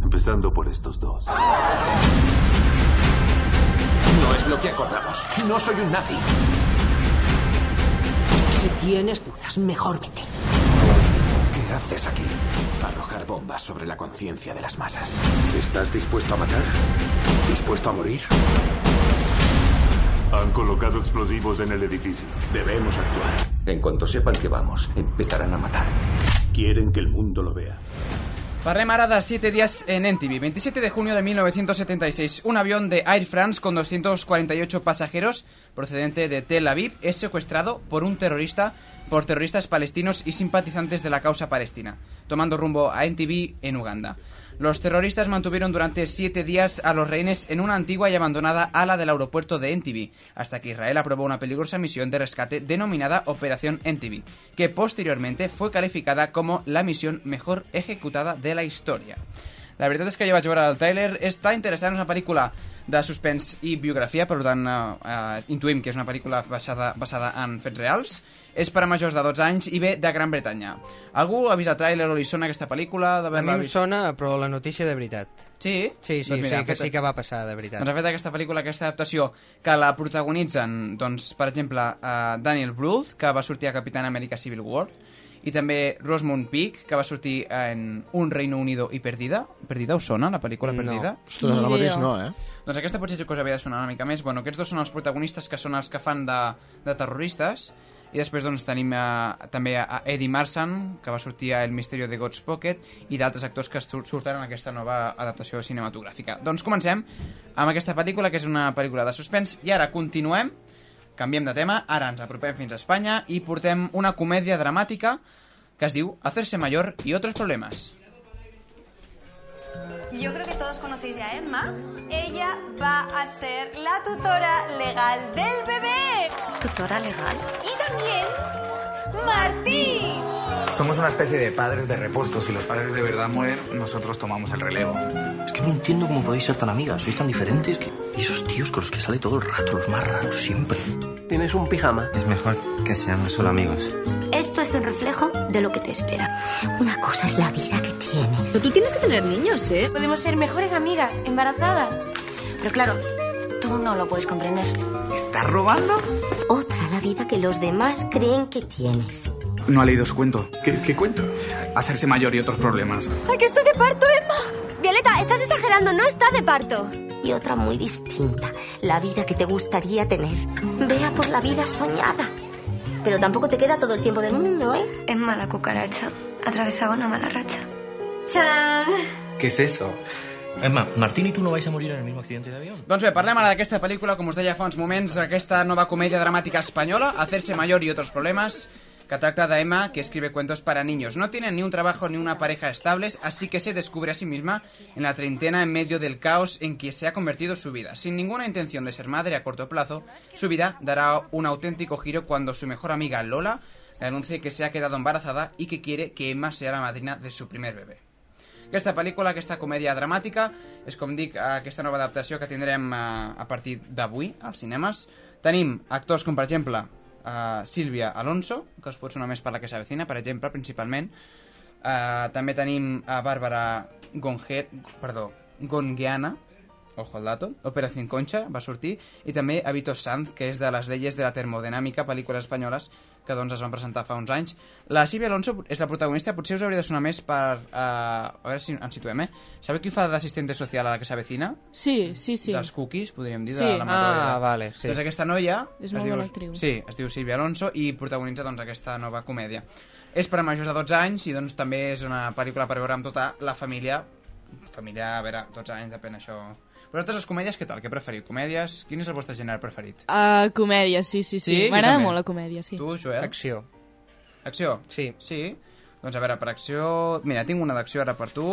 Empezando por estos dos. No es lo que acordamos. No soy un nazi. Si tienes dudas, mejor vete. ¿Qué haces aquí? Arrojar bombas sobre la conciencia de las masas. ¿Estás dispuesto a matar? ¿Dispuesto a morir? Han colocado explosivos en el edificio. Debemos actuar. En cuanto sepan que vamos, empezarán a matar. Quieren que el mundo lo vea. Parlem ara de 7 días en NTV. 27 de junio de 1976, un avión de Air France con 248 pasajeros procedente de Tel Aviv es secuestrado por un terrorista por terroristas palestinos y simpatizantes de la causa palestina, tomando rumbo a NTV en Uganda. Los terroristas mantuvieron durante siete días a los rehenes en una antigua y abandonada ala del aeropuerto de NTV, hasta que Israel aprobó una peligrosa misión de rescate denominada Operación NTV, que posteriormente fue calificada como la misión mejor ejecutada de la historia. La veritat és que jo vaig veure el tràiler, està interessant, és una pel·lícula de suspens i biografia, per tant eh, eh, intuïm que és una pel·lícula basada, basada en fets reals, és per a majors de 12 anys i ve de Gran Bretanya. Algú ha vist el tràiler o li sona aquesta pel·lícula? A mi em vist? sona, però la notícia de veritat. Sí? Sí, sí, Doncs mira, sí, ha que fet- sí que va passar, de veritat. Doncs ha fet aquesta pel·lícula, aquesta adaptació, que la protagonitzen, doncs, per exemple, uh, Daniel Brühl, que va sortir a Capitán América Civil War, i també Rosamund Pike, que va sortir en Un Reino Unido i Perdida. Perdida us sona, la pel·lícula No. Perdida? Ostres, ara mateix no, eh? Doncs aquesta potser que us havia de sonar una mica més. Bueno, aquests dos són els protagonistes que són els que fan de, de terroristes, i després doncs, tenim eh, també a Eddie Marsan, que va sortir a El misterio de God's Pocket, i d'altres actors que sur- surten en aquesta nova adaptació cinematogràfica. Doncs comencem amb aquesta pel·lícula, que és una pel·lícula de suspens, i ara continuem, canviem de tema, ara ens apropem fins a Espanya i portem una comèdia dramàtica que es diu Hacerse mayor y otros problemas. Yo creo que todos conocéis ya a Emma. Ella va a ser la tutora legal del bebé. ¿Tutora legal? Y también Martín. Somos una especie de padres de repuesto. Si los padres de verdad mueren, nosotros tomamos el relevo. Es que no entiendo cómo podéis ser tan amigas. Sois tan diferentes que... Y esos tíos con los que sale todo el rato, los más raros siempre. ¿Tienes un pijama? Es mejor que seamos solo amigos. Esto es el reflejo de lo que te espera. Una cosa es la vida que tienes. Pero tú tienes que tener niños, ¿eh? Podemos ser mejores amigas, embarazadas. Pero claro, tú no lo puedes comprender. ¿Estás robando? Otra la vida que los demás creen que tienes. No ha leído su cuento. ¿Qué, qué cuento? Hacerse mayor y otros problemas. ¡Ay, que estoy de parto, Emma! Violeta, estás exagerando, no está de parto. Y otra muy distinta, la vida que te gustaría tener. Vea por la vida soñada. Pero tampoco te queda todo el tiempo del mundo, ¿eh? Emma la cucaracha atravesaba una mala racha. ¡Tarán! ¿Qué es eso? Emma, Martín y tú no vais a morir en el mismo accidente de avión. Doncs bé, parlem ara d'aquesta pel·lícula, com us deia fa uns moments, aquesta nova comèdia dramàtica espanyola, Hacerse mayor y otros problemas, que trata de Emma, que escribe cuentos para niños. No tiene ni un trabajo ni una pareja estables, así que se descubre a sí misma en la treintena en medio del caos en que se ha convertido su vida. Sin ninguna intención de ser madre a corto plazo, su vida dará un auténtico giro cuando su mejor amiga Lola le anuncie que se ha quedado embarazada y que quiere que Emma sea la madrina de su primer bebé. Aquesta pel·lícula, aquesta comèdia dramàtica, és com dic, aquesta nova adaptació que tindrem eh, a partir d'avui als cinemes. Tenim actors com, per exemple, eh, Sílvia Alonso, que us pot sonar més per la que s'avecina, per exemple, principalment. Eh, també tenim a Bàrbara Gonger, perdó, Gonguiana, ojo al dato, Operación Concha va sortir, i també a Vito Sanz, que és de les leyes de la termodinàmica, pel·lícules espanyoles que doncs es van presentar fa uns anys. La Sílvia Alonso és la protagonista, potser us hauria de sonar més per... Uh, a veure si ens situem, eh? Sabeu qui fa d'assistente social a la que s'avecina? Sí, sí, sí. Dels cookies, podríem dir, Sí. de la Ah, vale, sí. Doncs aquesta noia... És es molt diu, bona actriu. Sí, es diu Sílvia Alonso i protagonitza doncs, aquesta nova comèdia. És per a majors de 12 anys i doncs també és una pel·lícula per veure amb tota la família. Família, a veure, 12 anys, depèn això... Vosaltres les comèdies, què tal? Què preferiu? Comèdies? Quin és el vostre gènere preferit? Uh, comèdia, sí, sí, sí. Sí? M'agrada molt la comèdia, sí. Tu, Joel? Acció. Acció? Sí. Sí? Doncs a veure, per acció... Mira, tinc una d'acció ara per tu.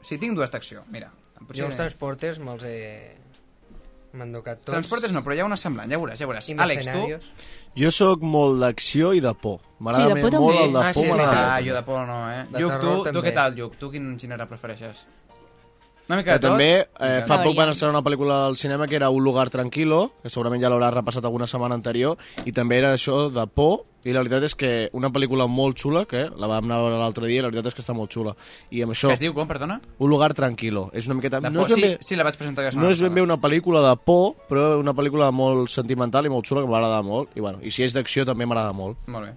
Sí, tinc dues d'acció, mira. Jo els transporters me'ls he... M'han tocat tots. Transportes no, però hi ha una semblant, ja veuràs, ja veuràs. Àlex, tu? Jo sóc molt d'acció i de por. M'agrada Sí, molt també. el de Ah, por, sí, sí, sí. molt. Ah, jo de por no, eh? De Lluc, tu, tu què tal, Lluc? Tu quin gènere prefereixes? Una mica de tot? també eh, fa No, poc van estrenar una pel·lícula al cinema que era Un lugar tranquilo, que segurament ja l'hauràs repassat alguna setmana anterior, i també era això de por, i la veritat és que una pel·lícula molt xula, que la vam anar a veure l'altre dia, la veritat és que està molt xula. I amb això... Que es diu com, perdona? Un lugar tranquilo. És una miqueta... No és ben Sí, bé- sí, la vaig presentar jo la No és ben bé una pel·lícula de por, però una pel·lícula molt sentimental i molt xula que m'agrada molt. I, bueno, I si és d'acció també m'agrada molt. Molt bé.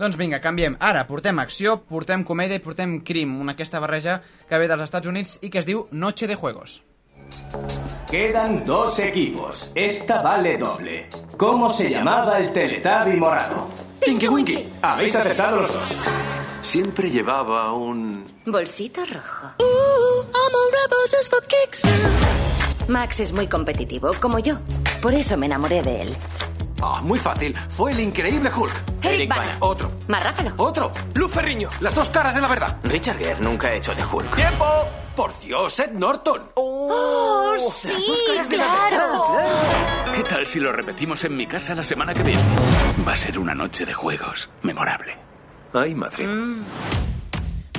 Doncs vinga, canviem. Ara portem acció, portem comèdia i portem crim, una aquesta barreja que ve dels Estats Units i que es diu Noche de Juegos. Quedan dos equipos. Esta vale doble. ¿Cómo se llamaba el Teletubby morado? Tinky Winky. Habéis acertado los dos. Siempre llevaba un... Bolsito rojo. I'm a rebel just for kicks Max es muy competitivo, como yo. Por eso me enamoré de él. Ah, muy fácil. Fue el increíble Hulk. Eric Bana. Otro. Marráfalo. Otro. Luz Ferriño. Las dos caras de la verdad. Richard Gere nunca ha hecho de Hulk. ¡Tiempo! Por Dios, Ed Norton. ¡Oh, sí, claro! ¿Qué tal si lo repetimos en mi casa la semana que viene? Va a ser una noche de juegos memorable. Ay, madre.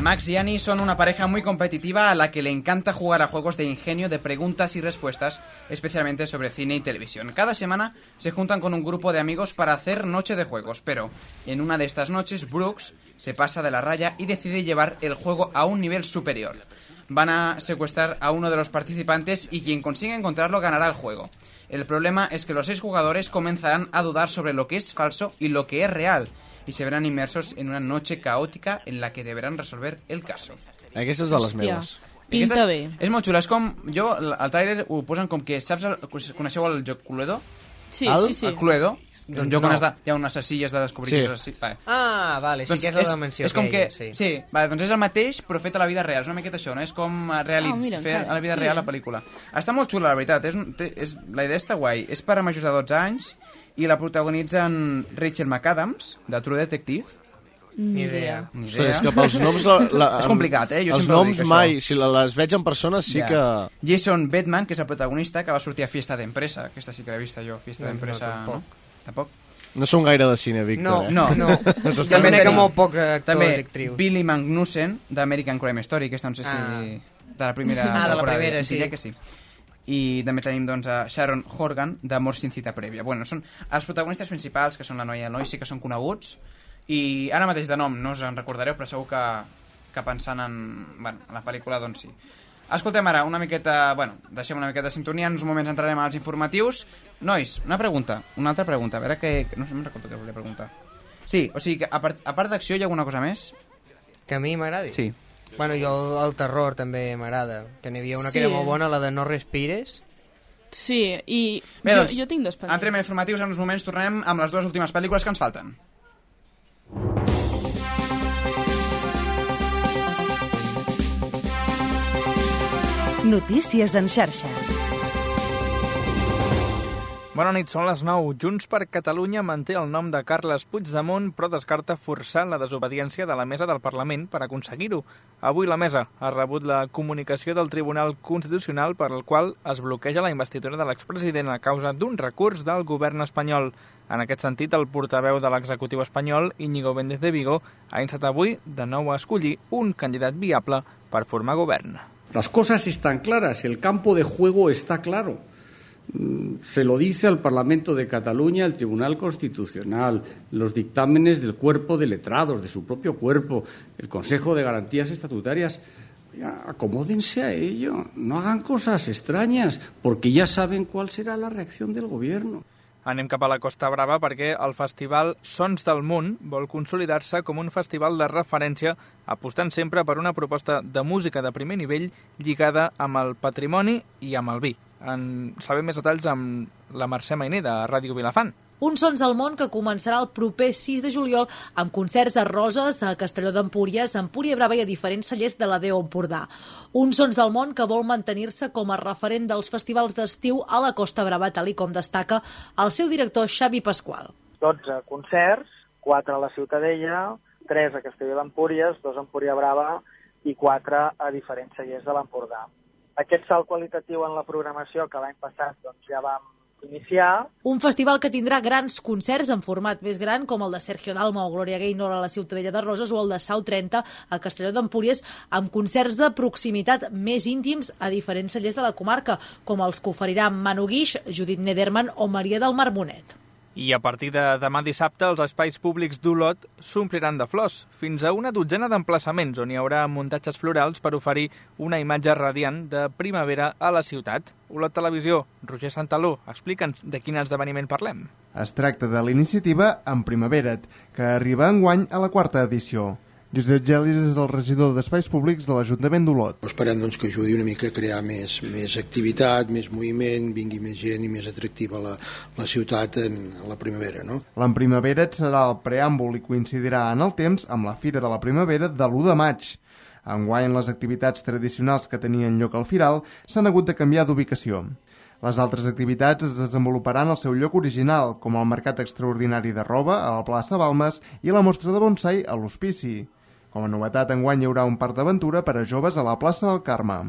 Max y Annie son una pareja muy competitiva a la que le encanta jugar a juegos de ingenio de preguntas y respuestas, especialmente sobre cine y televisión. Cada semana se juntan con un grupo de amigos para hacer noche de juegos, pero en una de estas noches Brooks se pasa de la raya y decide llevar el juego a un nivel superior. Van a secuestrar a uno de los participantes y quien consiga encontrarlo ganará el juego. El problema es que los seis jugadores comenzarán a dudar sobre lo que es falso y lo que es real, y se verán inmersos en una noche caótica en la que deberán resolver el caso. Aquesta és de les Hòstia. meves. Pinta Aquesta bé. és, molt xula, és com... Jo, al tràiler ho posen com que... Saps, el, coneixeu el joc Cluedo? Sí, el, sí, sí. El Cluedo? Un Doncs joc on has de, hi ha unes sessilles de descobrir Sí. que és. Vale. Ah, vale, sí que és la dimensió és com que, aquella, sí. sí, vale, doncs és el mateix però fet a la vida real, és una miqueta això, no? És com eh, realitz, Ah, mira, fer encara, a la vida sí. real la pel·lícula. Està molt xula, la veritat, és, és, la idea està guai. És per a majors de 12 anys i la protagonitzen Rachel McAdams, de True Detective. Ni idea. Ni Ostres, és que pels noms... La, la, és complicat, eh? Jo els noms dic, mai, això. si la, les veig en persona sí Ja. que... Jason Bateman, que és el protagonista, que va sortir a Fiesta d'Empresa. Aquesta sí que l'he vista jo, Fiesta No, d'Empresa, no, no? Tampoc? No som gaire de cine, Víctor, No, eh? No, no. S'està conec molt pocs actors també actrius. Billy Magnussen, d'American Crime Story, aquesta no sé si... Ah. De la primera Ah, de la temporada, primera, sí. diria que sí. I també tenim doncs, a Sharon Horgan, d'Amor sin cita prèvia. Bueno, són els protagonistes principals, que són la noia i el noi, sí que són coneguts, i ara mateix de nom no us en recordareu, però segur que, que pensant en, bueno, en la pel·lícula, doncs sí. Escoltem ara una miqueta... Bueno, deixem una miqueta de sintonia, en uns moments entrarem als informatius. Nois, una pregunta, una altra pregunta, a veure que... no sé, me'n recordo què volia preguntar. Sí, o sigui que a part, a part d'acció hi ha alguna cosa més? Que a mi m'agradi? Sí. Bueno, jo el, el terror també m'agrada. Que n'hi havia una Sí. que era molt bona, la de No respires. Sí, i Bé, jo, doncs, jo tinc dos pendents. Entrem a informatius, en uns moments tornem amb les dues últimes pel·lícules que ens falten. Notícies en xarxa. Bona nit, són les 9. Junts per Catalunya manté el nom de Carles Puigdemont, però descarta forçar la desobediència de la mesa del Parlament per aconseguir-ho. Avui la mesa ha rebut la comunicació del Tribunal Constitucional per el qual es bloqueja la investidura de l'expresident a causa d'un recurs del govern espanyol. En aquest sentit, el portaveu de l'executiu espanyol, Íñigo Méndez de Vigo, ha instat avui de nou a escollir un candidat viable per formar govern. Las cosas están claras, el campo de juego está claro. Mm, Se lo dice al Parlamento de Cataluña, el Tribunal Constitucional, los dictámenes del cuerpo de letrados, de su propio cuerpo, el Consejo de Garantías Estatutarias. Oiga, acomódense a ello, no hagan cosas extrañas, porque ya saben cuál será la reacción del Gobierno. Anem cap a la Costa Brava perquè el festival Sons del Món vol consolidar-se com un festival de referència apostant sempre per una proposta de música de primer nivell lligada amb el patrimoni i amb el vi. En sabem més detalls amb la Mercè Mainé de Ràdio Vilafant. Un Sons al món que començarà el proper 6 de juliol amb concerts a Roses, a Castelló d'Empúries, a Empúria Brava i a diferents cellers de la Déu Empordà. Un Sons del món que vol mantenir-se com a referent dels festivals d'estiu a la Costa Brava, tal i com destaca el seu director Xavi Pasqual. 12 concerts, 4 a la Ciutadella, 3 a Castelló d'Empúries, 2 a Empúria Brava i 4 a diferents cellers de l'Empordà. Aquest salt qualitatiu en la programació que l'any passat doncs, ja vam iniciar Un festival que tindrà grans concerts en format més gran, com el de Sergio Dalma o Gloria Gaynor a la Ciutadella de Roses o el de Sau 30 a Castelló d'Empúries, amb concerts de proximitat més íntims a diferents cellers de la comarca, com els que oferiran Manu Guix, Judit Nederman o Maria del Mar Bonet. I a partir de demà dissabte, els espais públics d'Olot s'ompliran de flors, fins a una dotzena d'emplaçaments on hi haurà muntatges florals per oferir una imatge radiant de primavera a la ciutat. Olot Televisió, Roger Santaló, explica'ns de quin esdeveniment parlem. Es tracta de l'iniciativa En Primavera't, que arriba enguany a la quarta edició. Josep Gelis és el regidor d'Espais Públics de l'Ajuntament d'Olot. Esperem doncs, que ajudi una mica a crear més, més activitat, més moviment, vingui més gent i més atractiva la, la ciutat en, en la primavera. No? L'En Primavera't serà el preàmbul i coincidirà en el temps amb la Fira de la Primavera de l'1 de maig. Enguany, les activitats tradicionals que tenien lloc al Firal s'han hagut de canviar d'ubicació. Les altres activitats es desenvoluparan al seu lloc original, com el Mercat Extraordinari de Roba a la plaça Balmes i la Mostra de Bonsai a l'Hospici. Com a novetat, enguany hi haurà un parc d'aventura per a joves a la plaça del Carme.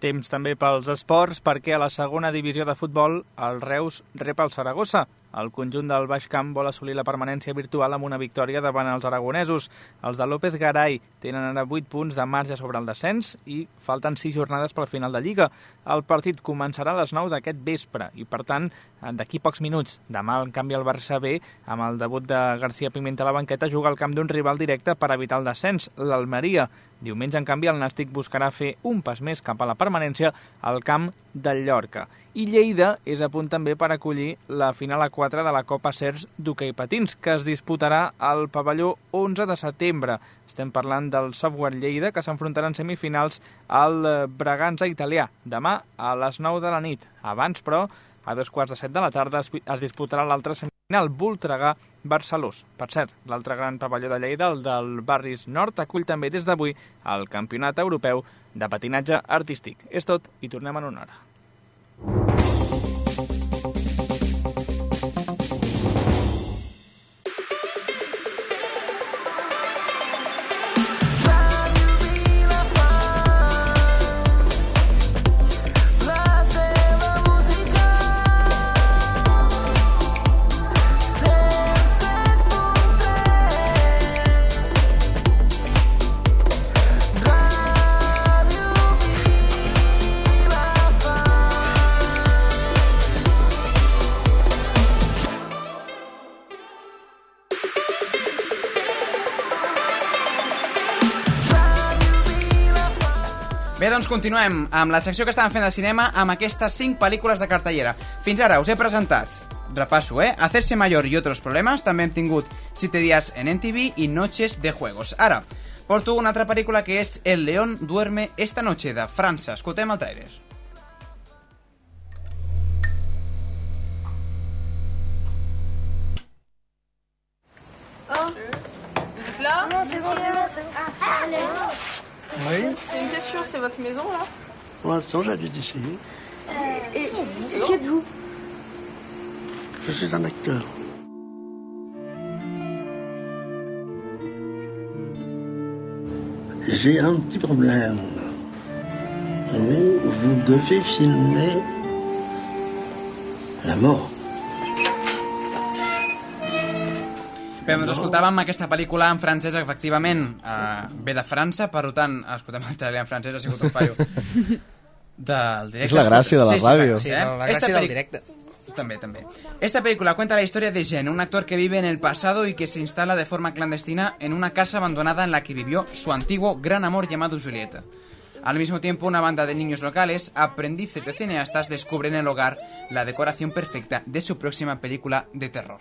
Temps també pels esports, perquè a la segona divisió de futbol el Reus rep el Saragossa. El conjunt del Baix Camp vol assolir la permanència virtual amb una victòria davant els aragonesos. Els de López Garay tenen ara 8 punts de marge sobre el descens i falten 6 jornades pel final de Lliga. El partit començarà a les 9 d'aquest vespre i, per tant, d'aquí pocs minuts. Demà, en canvi, el Barça B, amb el debut de García Pimenta a la banqueta, juga al camp d'un rival directe per evitar el descens, l'Almeria. Diumenge, en canvi, el Nàstic buscarà fer un pas més cap a la permanència al camp del Llorca. I Lleida és a punt també per acollir la final a 4 de la Copa Cers d'hoquei patins, que es disputarà al pavelló 11 de setembre. Estem parlant del Software Lleida, que s'enfrontarà en semifinals al Bragança italià, demà a les 9 de la nit. Abans, però, a dos quarts de set de la tarda es, es disputarà l'altra semifinal, Voltregà Barcelós. Per cert, l'altre gran pavelló de Lleida, el del Barris Nord, acull també des d'avui el Campionat Europeu de Patinatge Artístic. És tot i tornem en una hora. Continuem amb la secció que estàvem fent de cinema amb aquestes 5 pel·lícules de cartellera. Fins ara us he presentat, repasso, eh? Hacerse mayor y otros problemas, també hem tingut 7 días en NTV i Noches de Juegos. Ara, porto una altra pel·lícula que és El león duerme esta noche, de França. Escoltem el trailer. Oh là Non, c'est bon, c'est bon, c'est bon. Ah, allez. Oui C'est une question, c'est votre maison là Pour l'instant, j'habite ici. Euh, et qui êtes-vous Je suis un acteur. J'ai un petit problème. Vous, vous devez filmer la mort. Bé, doncs escoltàvem aquesta pel·lícula en francès, efectivament, eh, ve de França, per tant, escoltem el trailer en francès, ha sigut un fallo del directe. És la gràcia de la sí, ràdio. Sí, Sí, eh? la Esta gràcia del directe. También, también. Esta película cuenta la historia de Jen, un actor que vive en el pasado y que se instala de forma clandestina en una casa abandonada en la que vivió su antiguo gran amor llamado Julieta. Al mismo tiempo, una banda de niños locales, aprendices de cineastas, descubren en el hogar la decoración perfecta de su próxima película de terror.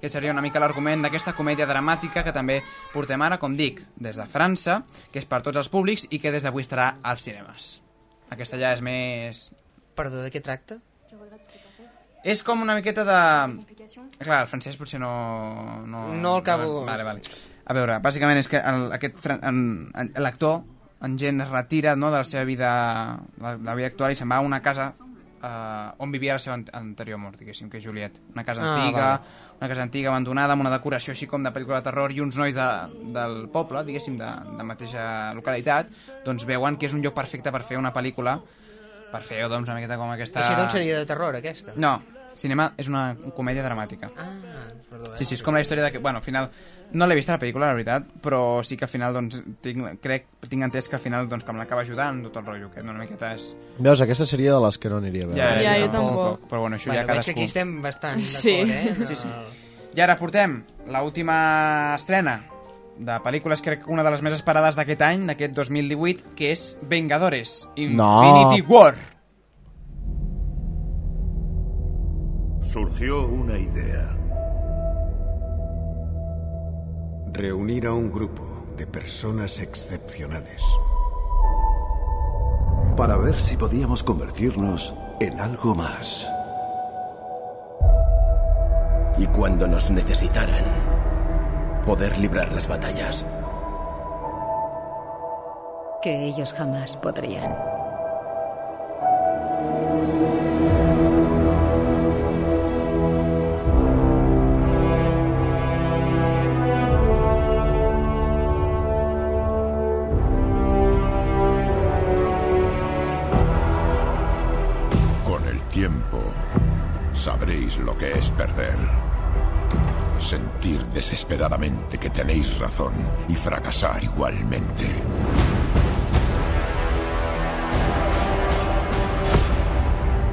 Que seria una mica l'argument d'aquesta comèdia dramàtica que també portem ara, com dic, des de França, que és per tots els públics i que des d'avui estarà als cinemes. Aquesta ja és més Perdó, de què tracta? És com una miqueta de... Clar, el francès potser no... No, No el acabo- Vale, vale. A veure, bàsicament és que el, aquest l'actor, en gent es retira no, de la seva vida, la, la vida actual i se'n va a una casa eh, on vivia la seva ant- anterior mort, diguéssim, que és Juliet. Una casa Ah, antiga, vale. Una casa antiga abandonada, amb una decoració així com de pel·lícula de terror i uns nois de, del poble, diguéssim, de, de mateixa localitat, doncs veuen que és un lloc perfecte per fer una pel·lícula per fer doncs, una miqueta com aquesta... Així doncs seria de terror, aquesta? No, cinema és una comèdia dramàtica. Ah, perdó. Sí, sí, és com la història de que... Bueno, al final... No l'he vist la pel·lícula, la veritat, però sí que al final, doncs, tinc, crec, tinc entès que al final, doncs, que me l'acaba ajudant tot el rotllo, que una miqueta és... Veus, aquesta seria de les que no aniria a veure. Ja, jo tampoc. Però bueno, això Bueno, ja veig cadascú. que aquí estem bastant Sí. d'acord, eh? Sí, sí. I ara portem l'última estrena de pel·lícules, crec que una de les més esperades d'aquest any, d'aquest 2018, que és Vengadores, Infinity War. Surgió una idea. Reunir a un grupo de personas excepcionales. Para ver si podíamos convertirnos en algo más. Y cuando nos necesitaran, poder librar las batallas. Que ellos jamás podrían. Sabréis lo que es perder. Sentir desesperadamente que tenéis razón y fracasar igualmente.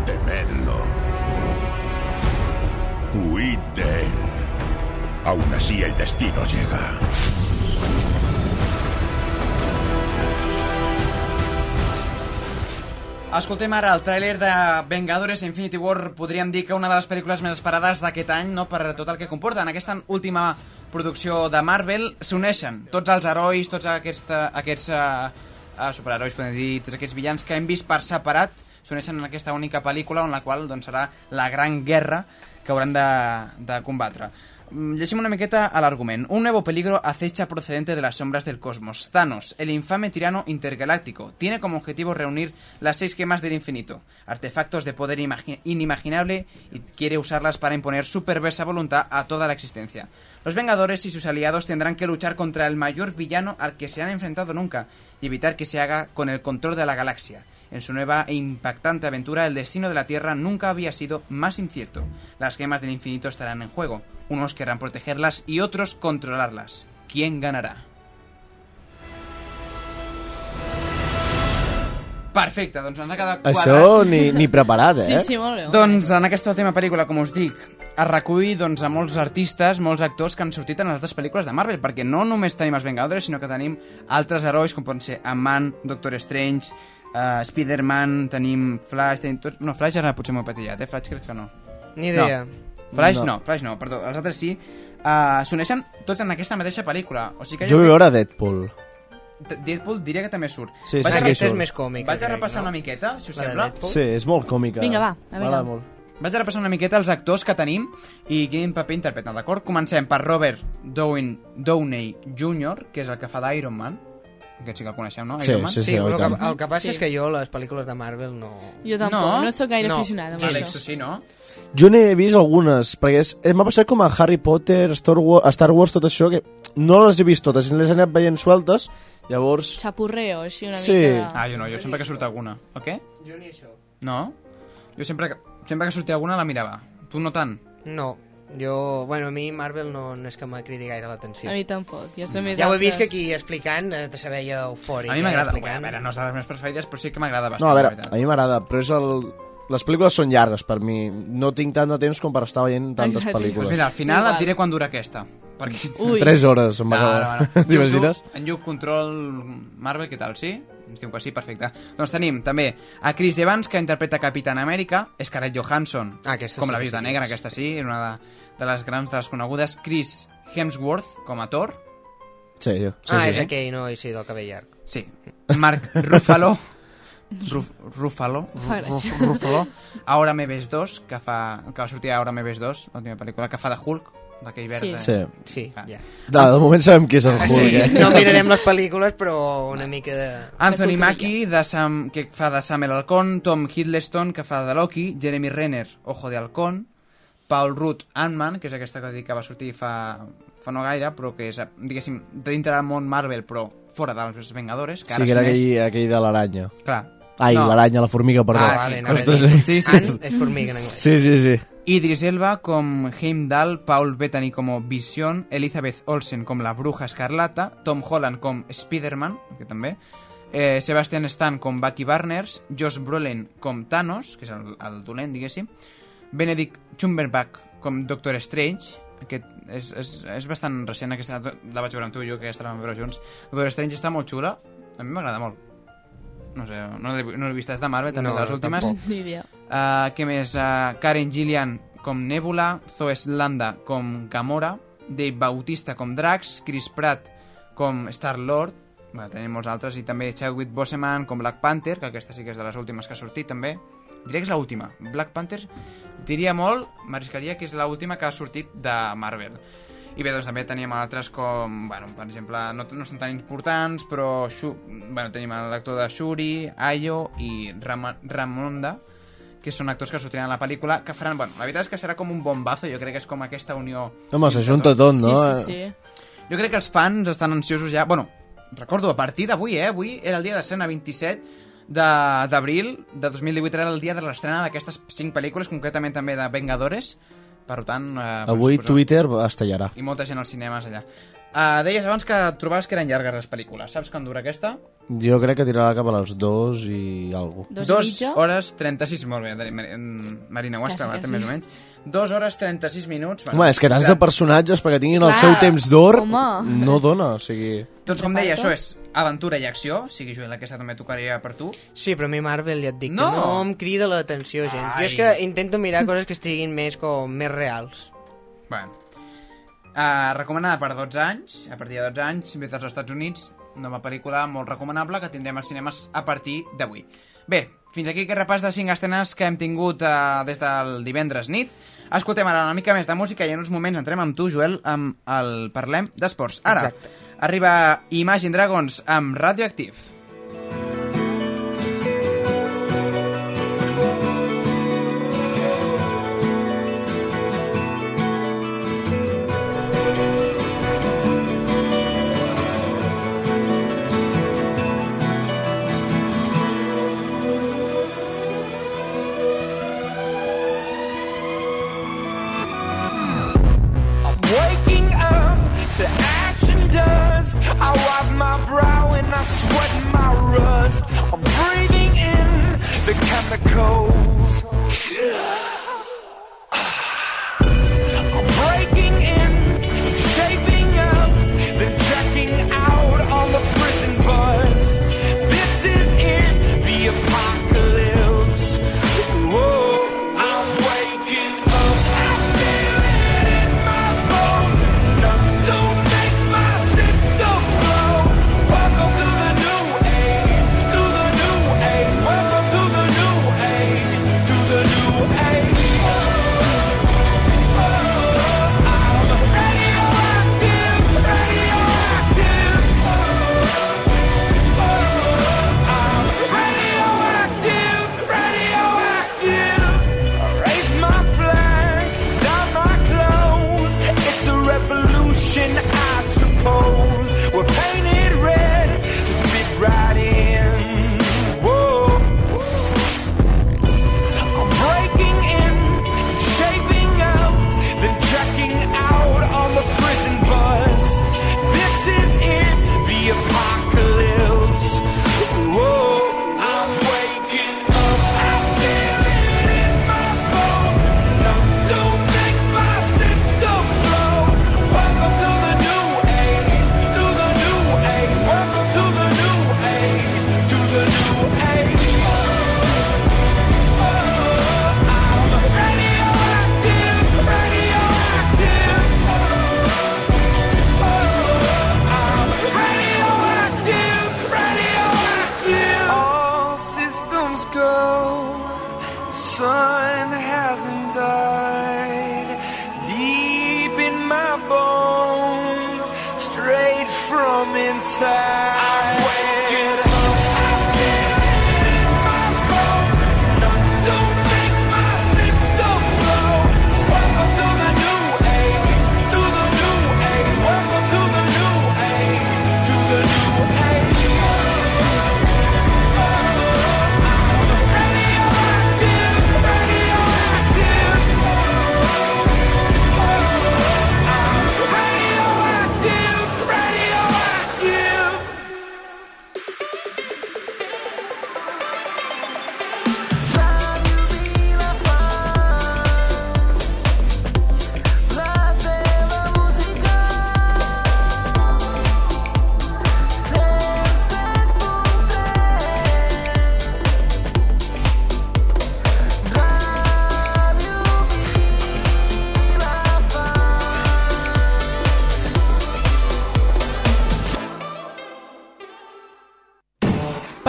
Temedlo. Huid de él. Aún así el destino llega. Escoltem ara el tràiler de Vengadores Infinity War, podríem dir que una de les pel·lícules més esperades d'aquest any, no per tot el que comporta. En aquesta última producció de Marvel s'uneixen tots els herois, tots aquests, eh, aquests uh, superherois, podem dir, tots aquests villans que hem vist per separat, s'uneixen en aquesta única pel·lícula on la qual doncs, serà la gran guerra que hauran de, de combatre. Mm, Llegim una miqueta al argument. Un nuevo peligro acecha procedente de las sombras del cosmos. Thanos, el infame tirano intergaláctico, tiene como objetivo reunir las seis gemas del infinito, artefactos de poder imagi- inimaginable y quiere usarlas para imponer su perversa voluntad a toda la existencia. Los Vengadores y sus aliados tendrán que luchar contra el mayor villano al que se han enfrentado nunca y evitar que se haga con el control de la galaxia. En su nueva e impactante aventura, el destino de la Tierra nunca había sido más incierto. Las gemas del infinito estarán en juego. Unos querrán protegerlas y otros controlarlas. ¿Quién ganará? Perfecte, doncs ens ha quedat quadrat. Això ni, ni preparat, eh? Doncs en aquesta última pel·lícula, com us dic, es recull doncs, a molts artistes, molts actors que han sortit en les altres pel·lícules de Marvel, perquè no només tenim els Vengadores, sinó que tenim altres herois, com poden ser Ant-Man, Doctor Strange, uh, Spider-Man, tenim Flash, tenim tots... No, Flash ara potser m'ho he patillat, eh? Flash crec que no. Ni idea. No. Flash No. no. Flash no, perdó, els altres sí. Uh, S'uneixen tots en aquesta mateixa pel·lícula. O sigui que Jo vull veure Deadpool. Deadpool diria que també surt. Sí, sí, Vaig a sí, re- surt. És més còmica, Vaig a repassar no? una miqueta, si us sembla. Deadpool? Sí, és molt còmica. Vinga, va, a veure. Molt. Vaig a repassar una miqueta els actors que tenim i quin paper interpreten, d'acord? Comencem per Robert Downey Jr., que és el que fa d'Iron Man. Aquest sí que el coneixem, no? Sí, Iron Man? sí, sí, Sí, oi el, que, el que passa Sí. és que jo les pel·lícules de Marvel no... Jo tampoc, no, sóc gaire aficionada amb Àlex, això. sí, no? Jo n'he vist algunes, perquè és- m'ha passat com a Harry Potter, Star Wars, Star Wars, tot això, que no les he vist totes, les he anat veient sueltes, llavors... Xapurreo, així una Sí. mica... Ah, jo no, jo sempre que surt alguna. O què? Jo ni això. No? Jo sempre que, sempre que sortia alguna la mirava. Tu no tant? No. Jo, bueno, a mi Marvel no, no és que m'ha cridat gaire l'atenció. A mi tampoc, jo sé més Ja ho he vist que aquí explicant eh, te se veia eufòric. A mi eh, m'agrada, explicant. a veure, no és de les meves preferides, però sí que m'agrada bastant. No, a veure, a mi m'agrada, però és el... Les pel·lícules són llargues per mi. No tinc tant de temps com per estar veient tantes Exacte. pel·lícules. Pues mira, al final et diré quan dura aquesta. Perquè... Ui. Tres hores, em va No, no, no. T'imagines? En Lluc Control Marvel, què tal, sí? Ens diu que sí, perfecte. Doncs tenim també a Chris Evans, que interpreta Capitán Amèrica, Scarlett Johansson, Ah, aquesta com sí la Viuda sí que Negra, és. aquesta sí, és una de, de les grans, de les conegudes. Chris Hemsworth, com a Thor. Sí, jo. ah, és aquell, no? I sí, del cabell llarg. Sí. Marc Ruffalo. Ruf, Ruffalo. Ruf, Ruffalo. Ahora me ves 2, que, fa, que va sortir a Ahora me ves 2, l'última pel·lícula, que fa de Hulk, d'aquell verd. Sí. eh? Sí. Ah. ja. De, de moment sabem qui és el Hulk, Sí. eh? No mirarem les pel·lícules, però una mica de... Anthony de Mackie, de Sam, que fa de Samuel Halcón, Tom Hiddleston, que fa de Loki, Jeremy Renner, Ojo de Halcón, Paul Rudd, Ant-Man, que és aquesta que, que va sortir fa, fa no gaire, però que és, diguéssim, dintre del món Marvel, però fora dels Vengadores, que Sí, ara que era aquell, aquell de l'aranya. Clar. Ai, No. l'aranya, la formiga, perdó. Ah, vale, anava a Ostres, sí. Sí, sí, sí. Ant és formiga en anglès. Sí, sí, sí. Idris Elba com Heimdall, Paul Bettany como Vision, Elizabeth Olsen com la Bruja Escarlata, Tom Holland com Spider-Man, que també, eh, Sebastian Stan com Bucky Barners, Josh Brolin com Thanos, que és el, el dolent, diguéssim, Benedict Cumberbatch com Doctor Strange, aquest és, és, és bastant recent, aquesta la vaig veure amb tu i jo, que aquesta la vam veure junts. Doctor Strange està molt xula, a mi m'agrada molt. No sé, no l'he no vist, és de Marvel, també, No, de les últimes. tampoc. Ni idea. Uh, què més? Uh, Karen Gillian com Nebula, Zoe Slanda com Gamora, Dave Bautista com Drax, Chris Pratt com Star-Lord, bueno, tenim molts altres, i també Chadwick Boseman com Black Panther, que aquesta sí que és de les últimes que ha sortit també. Diria que és l'última. Black Panther, diria molt, m'arriscaria que és l'última que ha sortit de Marvel. I bé, doncs també teníem altres com, bueno, per exemple, no, no són tan importants, però Shu, bueno, tenim l'actor de Shuri, Ayo i Ram Ramonda, que són actors que sortiran a la pel·lícula, que faran... Bueno, la veritat és que serà com un bombazo, jo crec que és com aquesta unió... Home, s'ajunta tot, no? Sí, sí, sí. Jo crec que els fans estan ansiosos ja... Bueno, recordo, a partir d'avui, eh? Avui era el dia d'estrena 27 de- d'abril de, 2018, era el dia de l'estrena d'aquestes cinc pel·lícules, concretament també de Vengadores, per tant... Eh, Avui Twitter es tallarà. I molta gent als cinemes allà. Uh, deies abans que trobaves que eren llargues les pel·lícules. Saps quan dura aquesta? Jo crec que tirarà cap a les 2 i alguna Dos i Dos mitja? hores 36... Molt bé, en- Marina, ho has clavat, més o menys. Dos hores 36 minuts. Home, és que tants de personatges perquè tinguin el Clar, seu temps d'or no dona, o sigui... Doncs com deia, això és aventura i acció, o sigui, Joel, aquesta també tocaria per tu. Sí, però a mi Marvel ja et dic No! que no em crida l'atenció, gent. Ai. Jo és que intento mirar coses que estiguin més com més reals. Bueno. Uh, recomanada per 12 anys, a partir de 12 anys, ve dels Estats Units, nova pel·lícula molt recomanable que tindrem als cinemes a partir d'avui. Bé, fins aquí aquest repàs de 5 estrenes que hem tingut uh, des del divendres nit. Escoltem ara una mica més de música i en uns moments entrem amb tu, Joel, amb el Parlem d'Esports. Ara, Exacte. arriba Imagine Dragons amb Radioactive. cold. Yeah.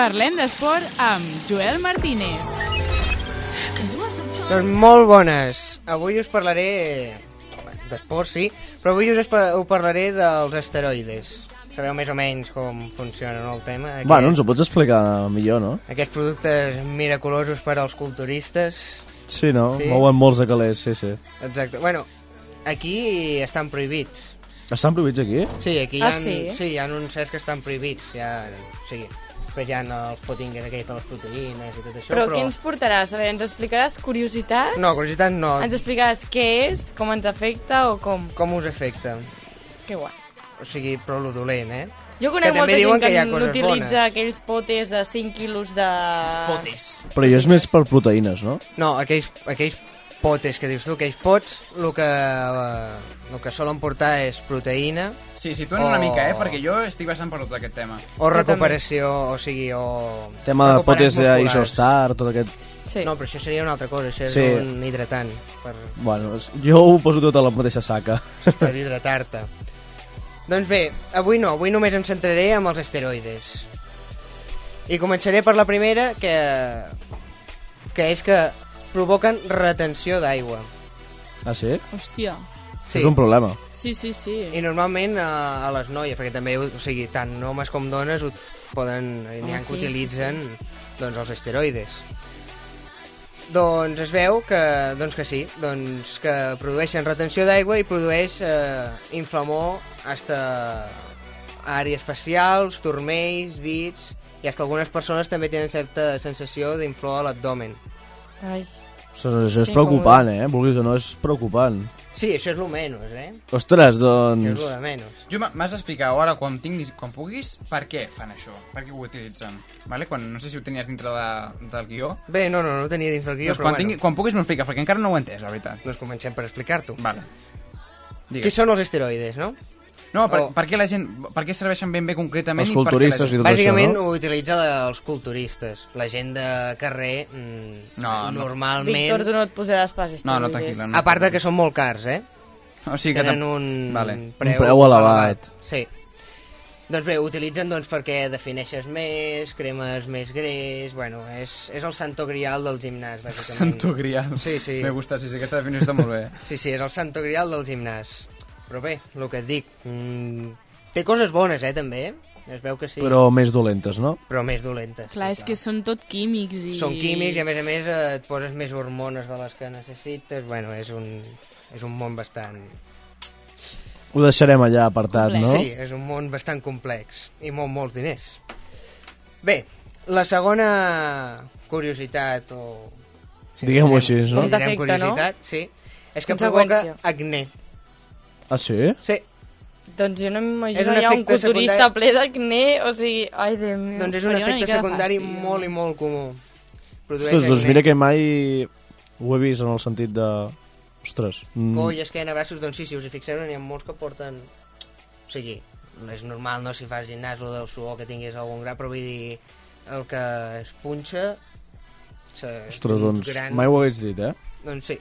Parlem d'esport amb Joel Martínez. Doncs molt bones. Avui us parlaré d'esport, sí, però avui us us parlaré dels asteroides. Sabeu més o menys com funciona no, el tema? Aquest, Bueno, ens ho pots explicar millor, no? Aquests productes miraculosos per als culturistes. Sí, no? Sí. Mouen molts de calés, sí, sí. Exacte. Bueno, aquí estan prohibits. Estan prohibits aquí? Sí, aquí hi Ah, ha, sí? sí, hi ha uns certs que estan prohibits. Hi ha, o sigui, després hi ha els potingues aquells de les proteïnes i tot això, Però, però... què ens portaràs? A veure, ens explicaràs curiositats? No, curiositat no. Ens explicaràs què és, com ens afecta o com? Com us afecta? Que guai. O sigui, però lo dolent, eh? Jo conec Que molta gent que, que utilitza bones. aquells potes de 5 quilos de... Potes. Però jo és més per proteïnes, no? No, aquells, aquells potes que dius tu, aquells pots, el que, eh, el que solen portar és proteïna Sí, situa'ns una mica, eh? Perquè jo estic bastant perdut d'aquest tema. o recuperació, o sigui, o... Tema de potes d'Isostar, tot aquest... Sí. No, però això seria una altra cosa, això és Sí. un hidratant per, Bueno, jo ho poso tot a la mateixa saca. per hidratar-te. Doncs bé, avui no, avui només em centraré amb els asteroides. I començaré per la primera, que, que és que provoquen retenció d'aigua. Ah, sí? Hòstia. Sí. És un problema. Sí, sí, sí. I normalment a, a les noies, perquè també, o sigui, tant homes com dones ho poden, n'hi Home, ha sí, que utilitzen sí. doncs, els esteroides. Doncs es veu que, doncs que sí, doncs que produeixen retenció d'aigua i produeix eh, inflamor hasta àrees facials, turmells, dits, i hasta algunes persones també tenen certa sensació d'inflor a l'abdomen. Ai. Ostres, això és Sí, preocupant, eh? Vulguis o no, és preocupant. Sí, això és el menys, eh? Ostres, Això és doncs... el de menys. Jo m'ha- m'has d'explicar ara, quan, tinguis, quan puguis, per què fan això, per què ho utilitzen. Vale? Quan, no sé si ho tenies dintre de, del guió. Bé, no, no, no ho tenia dins del guió, Doncs però quan, tingui, quan puguis m'ho expliques, perquè encara no ho he entès, la veritat. Doncs comencem per explicar-t'ho. Vale. Què són els esteroides, no? No, per, O- per, què la gent, per què serveixen ben bé concretament? Els i culturistes gent- i tot Bàsicament això, no? ho utilitza la, els culturistes. La gent de carrer, mm, No, no. normalment... Víctor, tu no et posaràs pas No, no, tranquil·la. No, A part de que són molt cars, eh? O sigui que Tenen un, Vale. preu, Un preu elevat. Sí. Doncs bé, utilitzen doncs, perquè defineixes més, cremes més greix... Bueno, és, és el santo grial del gimnàs, bàsicament. Santo grial. Sí, sí. Me gusta, sí, sí, aquesta definició està molt bé. Sí, sí, és el santo grial del gimnàs. Però bé, el que et dic... Mm, té coses bones, eh, també. Es veu que sí. Però més dolentes, no? Però més dolentes. Clar, és que són tot químics i... Són químics i a més a més eh, et poses més hormones de les que necessites. Bueno, és un, és un món bastant... Ho deixarem allà apartat, no? Sí, és un món bastant complex i molt, molts diners. Bé, la segona curiositat o... Diguem-ho direm- així, no? direm t'afecta, no? curiositat, sí. És que provoca acné. Ah, sí? Sí, Doncs jo no És m'imagino un ja un culturista secundari. ple d'acné, o sigui... Ai, Déu meu. doncs és un efecte secundari fàstic. molt i molt comú. Produeix Ostres, doncs acné. mira que mai ho he vist en el sentit de... Ostres. mm, Coll, esquena, braços, doncs sí, si us hi fixeu, n'hi ha molts que porten... O sigui, és normal, no, si fas gimnàs o del suor que tinguis algun gra, però vull dir, el que es punxa... Se, Ostres, doncs gran, mai ho hagués dit, eh? Doncs sí.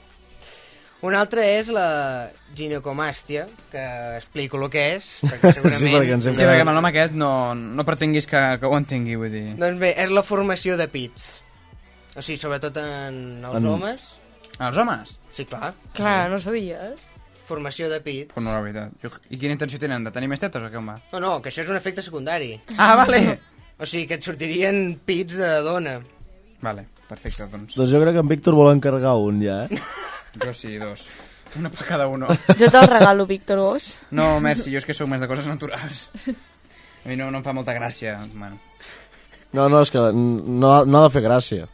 Una altra és la ginecomàstia, que explico el que és, perquè segurament... Sí, perquè Sí, perquè amb el nom aquest no, no pretenguis que, que ho entengui, vull dir. Doncs bé, és la formació de pits. O sigui, sobretot en els En- homes. Els homes? Sí, clar. Clar, no sabies? Formació de pits. Però no, la veritat. Jo- I quina intenció tenen? De tenir més tetes o què, home? No, no, que això és un efecte secundari. Ah, vale! O sigui, que et sortirien pits de dona. Vale, perfecte, doncs. Doncs jo crec que en Víctor vol encarregar un ja, eh? Jo sí, dos. Una per cada uno. Jo te'l regalo, Víctor Vos. No, merci, jo és que sóc més de coses naturals. A mi no, no em fa molta gràcia. Bueno. No, no, és que no, no ha de fer gràcia.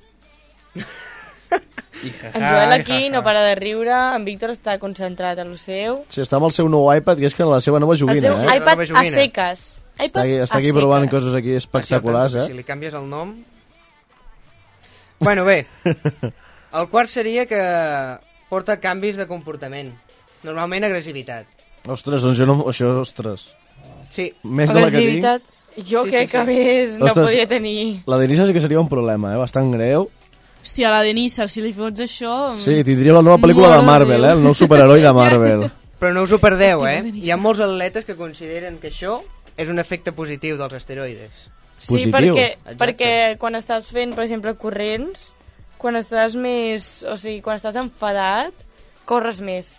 I En Joel aquí no para de riure, en Víctor està concentrat en el seu. Sí, està amb el seu nou iPad, i és que la seva nova El joguina, seu eh? iPad nova a joguina. seques. Està iPad aquí, està a aquí provant seques. coses aquí espectaculars, eh? Si li canvies el nom... Bueno, bé. El quart seria que porta canvis de comportament. Normalment agressivitat. Ostres, doncs jo no... Això, ostres. Sí. Més de la que tinc... Jo Sí, crec sí, que sí. més no Ostres. podia tenir... La Denisa sí que seria un problema, eh? Bastant greu. Hòstia, la Denisa, si li fots això... Sí, tindria la nova pel·lícula de Marvel, eh? El nou superheroi de Marvel. Però no us ho perdeu, eh? Hi ha molts atletes que consideren que això és un efecte positiu dels esteroides. Sí, positiu. perquè, Exacte. perquè quan estàs fent, per exemple, corrents, quan estàs més... O sigui, quan estàs enfadat, corres més.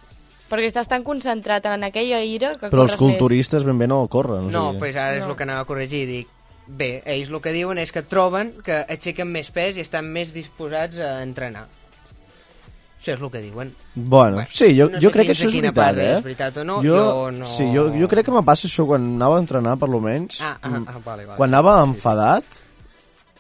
Perquè estàs tan concentrat en aquella ira que Però els culturistes ben bé no corren. O No, sigui. pues ara és No. el que anava a corregir. Dic, bé, ells el que diuen és que troben que aixequen més pes i estan més disposats a entrenar. Això és el que diuen. Bueno, sí, jo, no jo sé crec que això és veritat, part eh? és veritat o no, jo, jo no- Sí, jo, jo crec que me passa això quan anava a entrenar, per lo menys. Ah, ah, ah, vale, vale. Quan anava enfadat,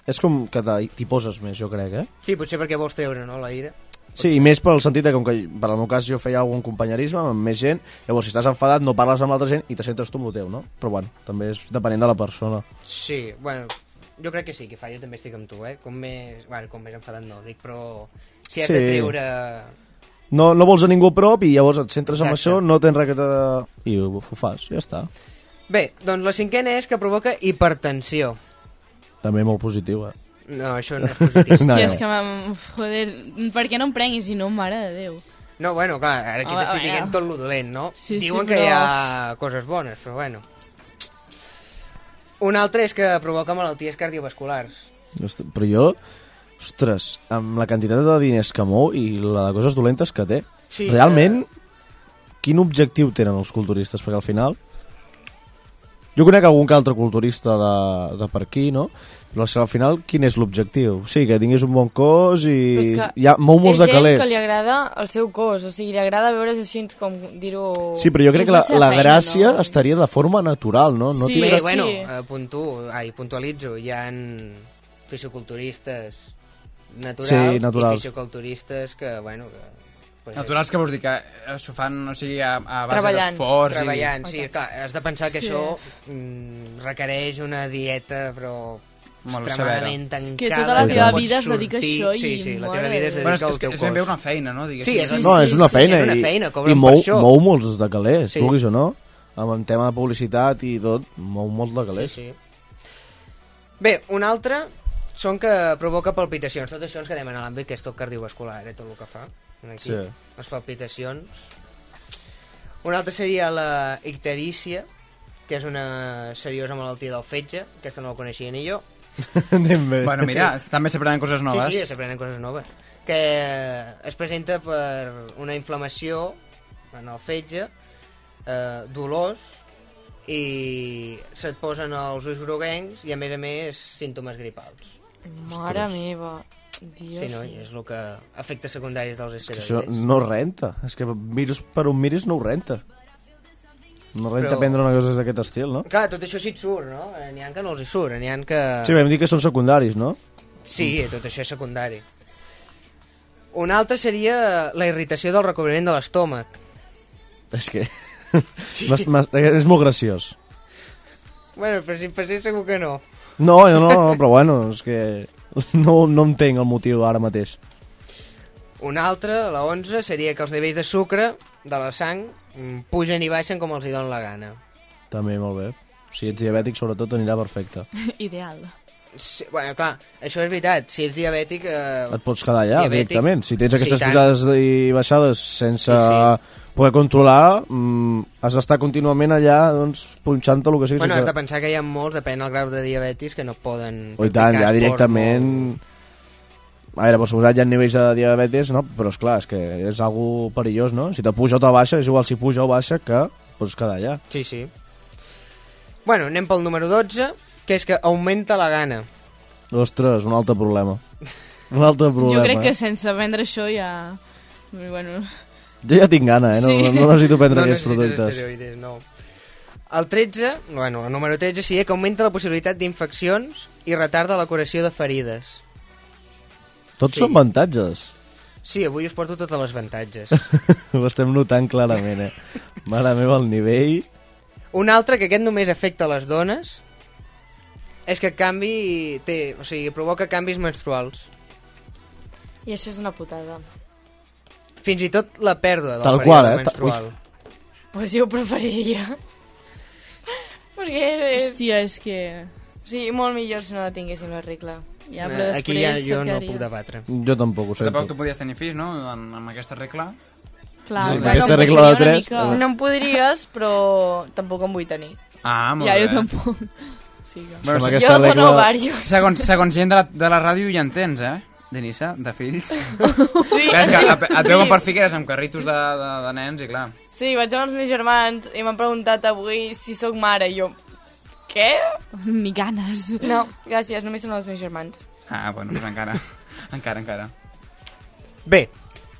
és com que t'hi poses més, jo crec, eh? Sí, potser perquè vols treure, no, la ira. Sí, i més pel sentit de com que, per al meu cas, jo feia algun companyerisme amb més gent, llavors si estàs enfadat no parles amb l'altra gent i te centres tu en el teu, no? Però bueno, també és depenent de la persona. Sí, bueno, jo crec que sí, que fa, jo també estic amb tu, eh? Com més, bueno, com més enfadat no, dic, però si has Sí. de treure... No, no vols a ningú a prop i llavors et centres en Exacte. això, no tens res que te... I ho, ho fas, ja està. Bé, doncs la cinquena és que provoca hipertensió. També molt positiu, eh? No, això no és positiu. No, Hòstia, no. és que, m'am- joder, per què no em prenguis si no, mare de Déu? No, bueno, clar, ara aquí t'estic dient tot lo dolent, no? Sí, sí, Diuen que però- hi ha coses bones, però bueno. Un altre és que provoca malalties cardiovasculars. Ostres, Però jo, ostres, amb la quantitat de diners que mou i la de coses dolentes que té, Sí, realment, quin objectiu tenen els culturistes? Perquè al final... Jo conec algun que altre culturista de, de per aquí, no? Però al final, quin és l'objectiu? Sí, que tingués un bon cos i... Que Ja, mou molts de És gent calés. que li agrada el seu cos, o sigui, li agrada veure's així com dir-ho... Sí, però jo crec És que la, la feina, gràcia no? estaria de forma natural, no? no Sí, Bé, tindràs- bueno, sí. eh, puntu, ai, puntualitzo, hi ha fisioculturistes naturals, Sí, naturals. i fisioculturistes que, bueno, que... pues, Naturals que vols dir que eh, s'ho fan, o sigui, a, a base Treballant. d'esforç treballant, i... sí, clar, has de pensar que És que- això mm, requereix una dieta, però Molt extremadament És tancada. que tota la teva vida es dedica a sortir- això i, Sí, sí, la teva vida es de dedica Bueno, és, que al és, que teu és ben bé cos. una feina, no? Diguéssim. Sí, és, Sí, No, sí, és una sí, feina és una i, feina, i cobren mou, per això. mou molts de calés, Sí. vulguis o no. Amb el tema de publicitat i tot, mou molt de Sí, calés. sí. Bé, un altre són que provoca palpitacions. Tot això ens quedem en l'àmbit que és tot cardiovascular, eh, tot el que fa. Aquí, Sí. Les palpitacions. Un altre seria la icterícia, que és una seriosa malaltia del fetge. Aquesta no la coneixia ni jo. Anem bé. Bueno, mira, també s'aprenen coses noves. Sí, sí, s'aprenen coses noves. Que es presenta per una inflamació en el fetge, eh, dolors, i se't posen els ulls groguencs i a més a més símptomes gripals. Mare meva. Dios Sí, no? I és el que efectes secundaris dels esteroides. això no renta. És que mires per on miris no ho renta. No renta Però- prendre una cosa d'aquest estil, no? Clar, tot això sí et surt, no? Eh, N'hi ha que no els hi surt, n'hi ha que... Sí, vam dir que són secundaris, no? Sí, tot això és secundari. Un altre seria la irritació del recobriment de l'estómac. És que... M'has- m'has- és molt graciós. Bueno, però si passés segur que no. No, no, no, no, però bueno, és que no, no entenc el motiu ara mateix. Un altre, la 11, seria que els nivells de sucre de la sang mm, pugen i baixen com els hi donen la gana. També molt bé. Si ets diabètic, sobretot, anirà perfecte. Ideal. Sí, bueno, clar, això és veritat. Si ets diabètic... Eh, Et pots quedar allà, diabètic, directament. Si tens aquestes sí, tant. pujades i baixades sense Sí, sí. Poder controlar, mm, has d'estar contínuament allà doncs, punxant-te el que sigui. Bueno, has de pensar que hi ha molts, depèn del grau de diabetis, que no poden... O i tant, ja directament... molt- A veure, per suposat hi ha nivells de diabetes, no? però és clar, és que és algo perillós, no? Si te puja o te baixa, és igual si puja o baixa que pots quedar allà. Sí, sí. Bueno, anem pel número 12, que és que augmenta la gana. Ostres, un altre problema. Un altre problema. Jo crec que eh? sense vendre això ja... Bueno, Jo ja tinc gana, eh? No, Sí. no necessito prendre no aquests productes. esteroides, no. El 13, bueno, el número 13 sí que augmenta la possibilitat d'infeccions i retarda la curació de ferides. Tots Sí. són avantatges. Sí, avui us porto tots els avantatges. Ho estem notant clarament, eh? Mare meva, el nivell... Un altre, que aquest només afecta les dones, és que canvi té, o sigui, provoca canvis menstruals. i això és una putada. Fins i tot la pèrdua del Tal període qual, eh? Menstrual. Pues jo ho preferiria. Perquè és... Hòstia, és que... O sigui, molt millor si no la tinguéssim la regla. Ja, però Eh, després Aquí ja jo no puc debatre. Jo tampoc ho Però tampoc tu podies tenir fills, no?, amb, amb aquesta regla. Clar, Sí, clar, aquesta regla de tres, Mica... eh. No em podries, però tampoc em vull tenir. Ah, molt ja, bé. jo tampoc. Bueno, se- que està jo dono regla- ovarios. Segons, segons gent de la, de la ràdio ja en tens, eh? Denissa, de fills. Sí. Clar, és que et, et veuen per Figueres amb carritos de, de, de nens i clar... Sí, vaig amb els meus germans i m'han preguntat avui si sóc mare i jo... Què? Ni ganes. No, gràcies, només són els meus germans. Ah, bueno, doncs encara, encara, encara. Bé,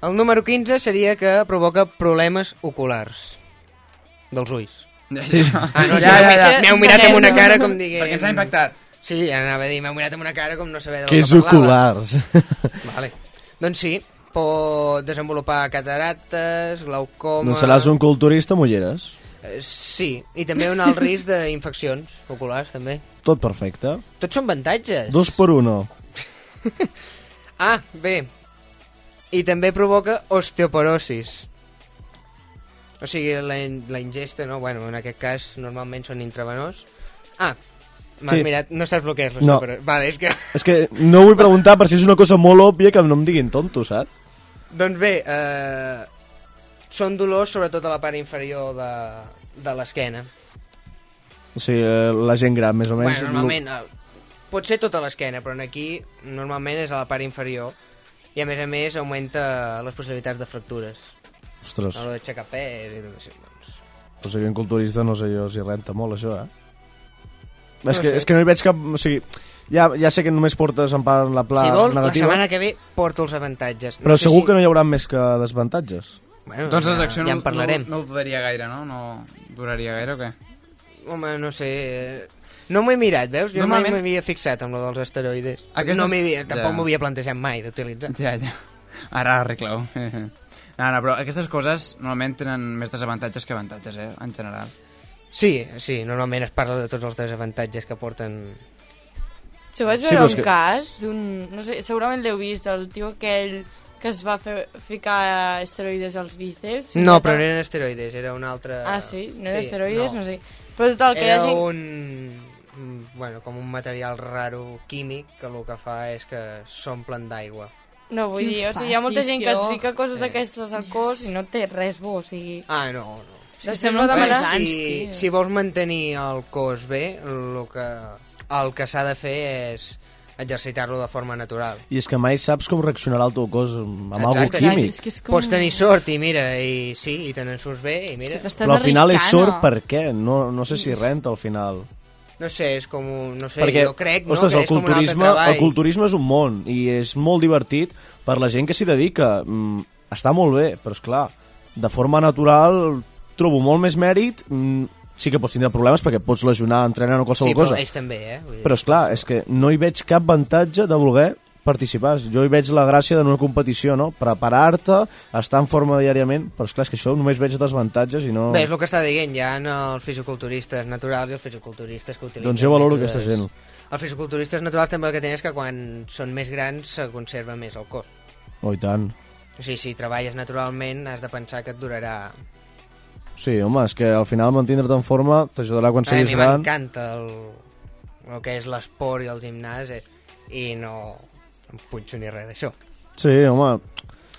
el número 15 seria que provoca problemes oculars dels ulls. Sí. Ah, no, Ja, ja, ja, ja, ja. M'heu mirat amb una cara com diguem... Perquè ens ha impactat. Sí, anava a dir, m'heu mirat amb una cara com no saber de Que què és oculars. Vale. Doncs sí, pot desenvolupar catarates, glaucoma... doncs seràs un culturista amb ulleres. Eh, Sí, i també un alt risc d'infeccions oculars, també. Tot perfecte. Tots són avantatges. Dos per uno. Ah, bé. I també provoca osteoporosis. O sigui, la, la ingesta, no? Bueno, en aquest cas normalment són intravenós. Ah, m'has Sí. mirat, no saps el que és No. l'osteoporosis. Vale, és que... És que no vull preguntar per si és una cosa molt òbvia que no em diguin tonto, saps? Doncs bé, eh, són dolors sobretot a la part inferior de, de l'esquena. O sigui, eh, la gent gran, més o menys... Bueno, normalment, eh, pot ser tota l'esquena, però en aquí normalment és a la part inferior i a més a més augmenta les possibilitats de fractures. Ostres, A lo d'aixecar pes i tot això. Doncs. o sigui, en culturista no sé jo si renta molt això, eh? No és, que, sé. és que no hi veig cap... O sigui, ja, ja sé que només portes en part la pla si vols, negativa, la setmana que ve porto els avantatges. però sé segur si... que no hi haurà més que desavantatges. Bueno, doncs la ja- secció ja no, en parlarem. no, no duraria gaire, no? No duraria gaire o què? Home, no sé... eh, No m'ho he mirat, veus? Jo Normalment- mai m'havia fixat amb lo dels asteroides. Aquestes- No m'havia, tampoc Ja. m'havia plantejat mai d'utilitzar. Ja, ja. Ara arregleu. No, no, però aquestes coses normalment tenen més desavantatges que avantatges, eh? En general. Sí, sí, normalment es parla de tots els desavantatges que porten... Jo vaig Sí, veure però un que- cas d'un... No sé, segurament l'heu vist, el tio aquell que es va fer, ficar esteroides als bíceps. No, però no eren esteroides, era un altre... Ah, sí? No era esteroides? No sé. Però total, que hi era ha gent... un... mm, Bueno, com un material raro químic que el que fa és que s'omplen d'aigua. No, vull Quin dir, o sigui, hi ha molta gent que es fica coses Sí. d'aquestes al cos i no té res bo, o sigui... Ah, no, no. O sigui, sembla demanar... si, si vols mantenir el cos bé, el que, el que s'ha de fer és exercitar-lo de forma natural. I és que mai saps com reaccionarà el teu cos amb algo Exacte, químic. És que és com... Pots tenir sort i mira, i sí, i te n'en surts bé, i mira. Però al final és sort per què? No, no sé si renta al final. No sé, és com un... No sé, Perquè, jo crec no, ostres, que el és com un altre culturisme, treball. el culturisme és un món i és molt divertit per la gent que s'hi dedica. Mm, està molt bé, però és clar, de forma natural trobo molt més mèrit. Mm, sí que pots tindre problemes perquè pots lesionar entrenant o qualsevol Sí, però cosa. ells també, eh? Vull dir. Però és clar, és que no hi veig cap avantatge de voler participar. Jo hi veig la gràcia d'una competició, no? Preparar-te, estar en forma diàriament, però és clar, és que això només veig desavantatges i no... Bé, és el que està dient, hi ha els fisiculturistes naturals i els fisiculturistes que utilitzen... Doncs jo valoro mètodes- aquesta gent. Els fisiculturistes naturals també el que tenen és que quan són més grans se conserva més el cos. Oh, i tant. O sigui, si treballes naturalment has de pensar que et durarà... Sí, home, és que al final mantindre't en forma t'ajudarà quan a siguis mi gran. m'encanta el, el que és l'esport i el gimnàs eh, i no em punxo ni res d'això. Sí, home...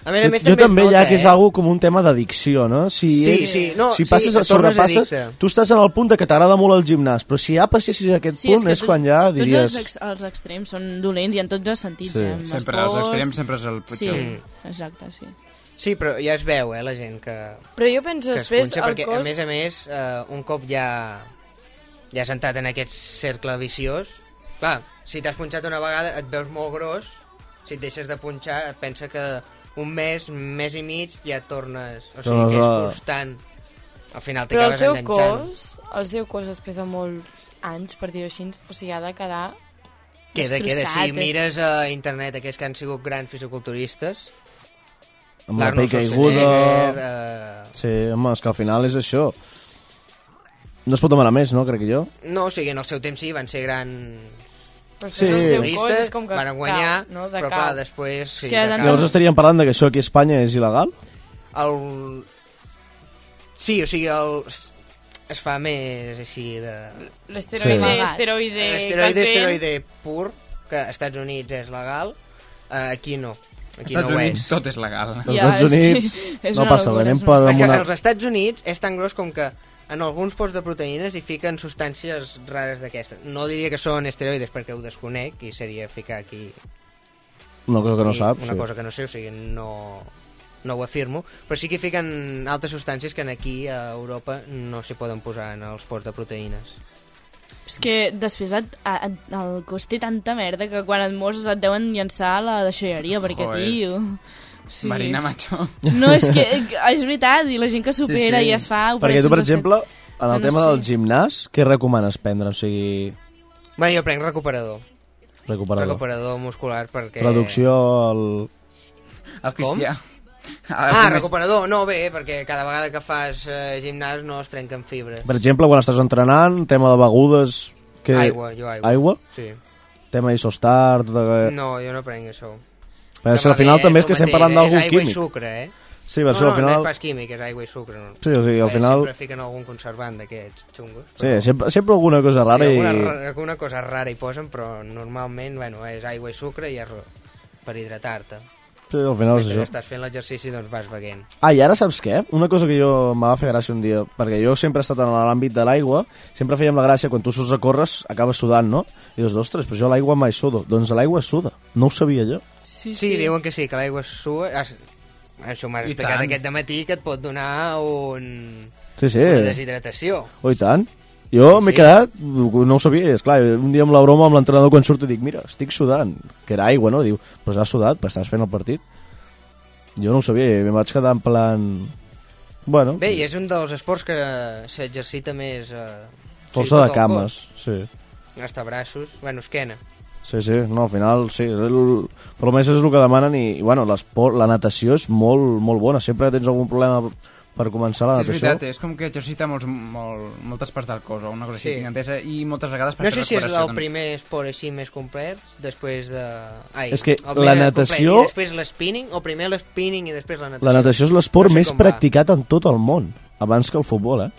A més a més, jo, jo també nota, ja que és eh? algo com un tema d'addicció, no? Si, Sí, ets- sí, no, si sí, passes, tornes sobrepasses, addicte. tu estàs en el punt de que t'agrada molt el gimnàs, però si ja passessis a aquest Sí, punt és, que quan ja Tots diries... els, ex els extrems són dolents i en tots els sentits. Sí. eh? Sempre, els extrems sempre és el pitjor. Sí, exacte, sí. Sí, però ja es veu, eh, la gent que... Però jo penso que es després punxa, el perquè, cos- a més a més, eh, un cop ja, ja has entrat en aquest cercle viciós, clar, si t'has punxat una vegada et veus molt gros, si et deixes de punxar et pensa que un mes, mes i mig ja tornes... O sigui, que és constant. Al final Però el t'acabes seu enganxant. cos, el seu cos després de molts anys, per dir-ho així, o sigui, ha de quedar Queda, queda. Si eh? mires a internet aquells que han sigut grans fisiculturistes, amb la pell caiguda... Eh, Sí, home, és que al final és això. No es pot demanar més, no, crec que jo? No, o sigui, en el seu temps sí, van ser gran... Però Sí. és com que van guanyar, cau, no? De però cau. clar, després... Sí, que de. Llavors estaríem parlant de que això aquí a Espanya és il·legal? El... Sí, o sigui, el... es fa més així de... L'esteroide, Sí. esteroide, L'esteroide, esteroide pur, que als Estats Units és legal, aquí no. Aquí Estats no ho Units és. tot és legal. Als Estats Units no passa res, anem per És una... als Estats Units és tan gros com que en alguns pots de proteïnes hi fiquen substàncies rares d'aquestes. No diria que són esteroides perquè ho desconec i seria ficar aquí Una cosa que no saps. una sí. cosa que no sé, o sigui, no, no ho afirmo, però sí que hi fiquen altres substàncies que en aquí a Europa no s'hi poden posar en els pots de proteïnes. És que després et, et, el cos té tanta merda que quan et mors et deuen llançar a la deixalleria, perquè, Joder. tio... Marina, macho. No, és que és veritat, i la gent que supera Sí, sí. i es fa... Perquè tu, per exemple, en el No, no tema sé. del gimnàs, què recomanes prendre? O sigui, Bueno, jo prenc recuperador. recuperador. Recuperador muscular perquè... Traducció al... El cristià. Ah, recuperador, no, bé, perquè cada vegada que fas eh, gimnàs no es trenquen fibres. Per exemple, quan estàs entrenant, tema de begudes... Que... Aigua, jo aigua. Aigua? Sí. Tema isostar... Tot... el- No, jo no prenc això. Però que al final també és que estem parlant d'algun És aigua químic. i sucre, eh? Sí, però no, no, al final- no és pas químic, és aigua i sucre. No. Sí, o sigui, al final- Sempre fiquen algun conservant d'aquests xungos. Sí, sempre, sempre alguna cosa rara sí, i... alguna, ra- alguna cosa rara hi posen, però normalment, bueno, és aigua i sucre i és per hidratar-te. Sí, al final és Mentre això. estàs fent l'exercici, doncs vas beguent. Ah, i ara saps què? Una cosa que jo m'ha fer gràcia un dia, perquè jo sempre he estat en l'àmbit de l'aigua, sempre fèiem la gràcia, quan tu surts a córrer, acabes sudant, no? I dius, ostres, però jo a l'aigua mai sudo. Doncs a l'aigua suda. No ho sabia jo. Sí, sí, diuen que sí, que l'aigua sua... Això m'has explicat tant. aquest matí que et pot donar un... Sí, sí. una deshidratació. Oh, i tant. Jo m'he Sí. quedat, no ho sabia, és clar, un dia amb la broma amb l'entrenador quan surto dic, mira, estic sudant, que era aigua, no? Diu, però has sudat, però estàs fent el partit. Jo no ho sabia, em vaig quedar en plan... Bueno, Bé, i és un dels esports que s'exercita més... Eh, força de cames, sí. Hasta braços, bueno, esquena. Sí, sí, no, al final, sí, el, per almenys és el que demanen i, i bueno, la natació és molt, molt bona, sempre que tens algun problema per començar la Sí, és veritat, és com que exercita molts, molt, moltes parts del cos o una cosa Sí. així, entesa, i moltes vegades per No sé si és el doncs. primer esport així més complet, després de... Ai, És que la complet natació- I després l'spinning, o primer l'spinning i després la natació. La natació és l'esport No sé més practicat en tot el món, abans que el futbol, eh?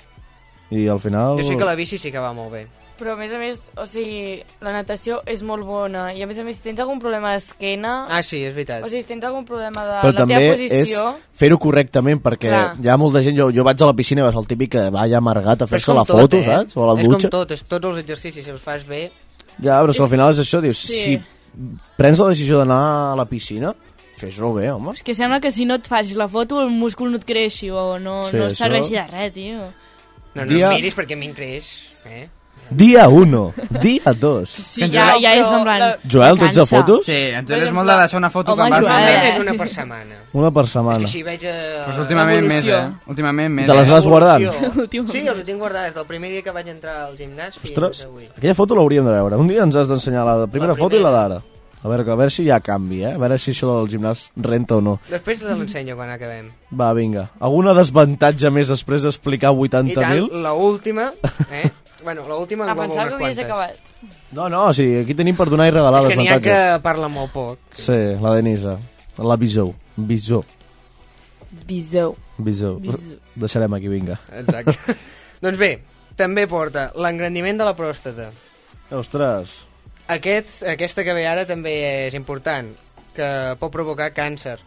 I al final... Jo sé que la bici sí que va molt bé. Però a més a més, o sigui, la natació és molt bona i a més a més si tens algun problema d'esquena... Ah, sí, és veritat. O sigui, si tens algun problema de Però la també teva és posició... fer-ho correctament, perquè Clar. hi ha molta gent... Jo, jo vaig a la piscina i vas al típic que va allà amargat a és fer-se la tot, foto, eh? saps? O a la és dutxa. com tot, és, tots els exercicis, si els fas bé... Ja, però si al final és això, dius, Sí. si prens la decisió d'anar a la piscina, fes-ho bé, home. És que sembla que si no et facis la foto el múscul no et creixi o no, Sí, no això- serveixi de res, tio. No, no Dia- Dia... miris perquè a mi em creix, eh? Dia 1, dia 2. Sí, ja, ja és en plan... Joel, tu ets de fotos? Sí, en Joel és molt de deixar una foto Home, quan vas... Joel, és una per setmana. Una per setmana. Així veig... Eh, Pues últimament més, eh? Últimament més, te les eh? vas guardant? Sí, els ho tinc guardades del primer dia que vaig entrar al gimnàs fins Ostres, avui. aquella foto l'hauríem de veure. Un dia ens has d'ensenyar la primera foto i la d'ara. A veure, a veure si hi ha canvi, eh? A veure si això del gimnàs renta o no. Després te l'ensenyo quan acabem. Va, vinga. Alguna desvantatge més després d'explicar I tant, 80.000? la última, eh? bueno, la última Ah, engloba pensava unes que havies quantes. acabat. No, no, o sigui, aquí tenim per donar i regalar És que n'hi ha que parla molt poc. Sí, la Denisa. La Bisou. Bisou. Bisou. Bisou. Bisou. Deixarem aquí, vinga. Exacte. doncs bé, també porta l'engrandiment de la pròstata. Ostres. Aquest, aquesta que ve ara també és important, que pot provocar càncer.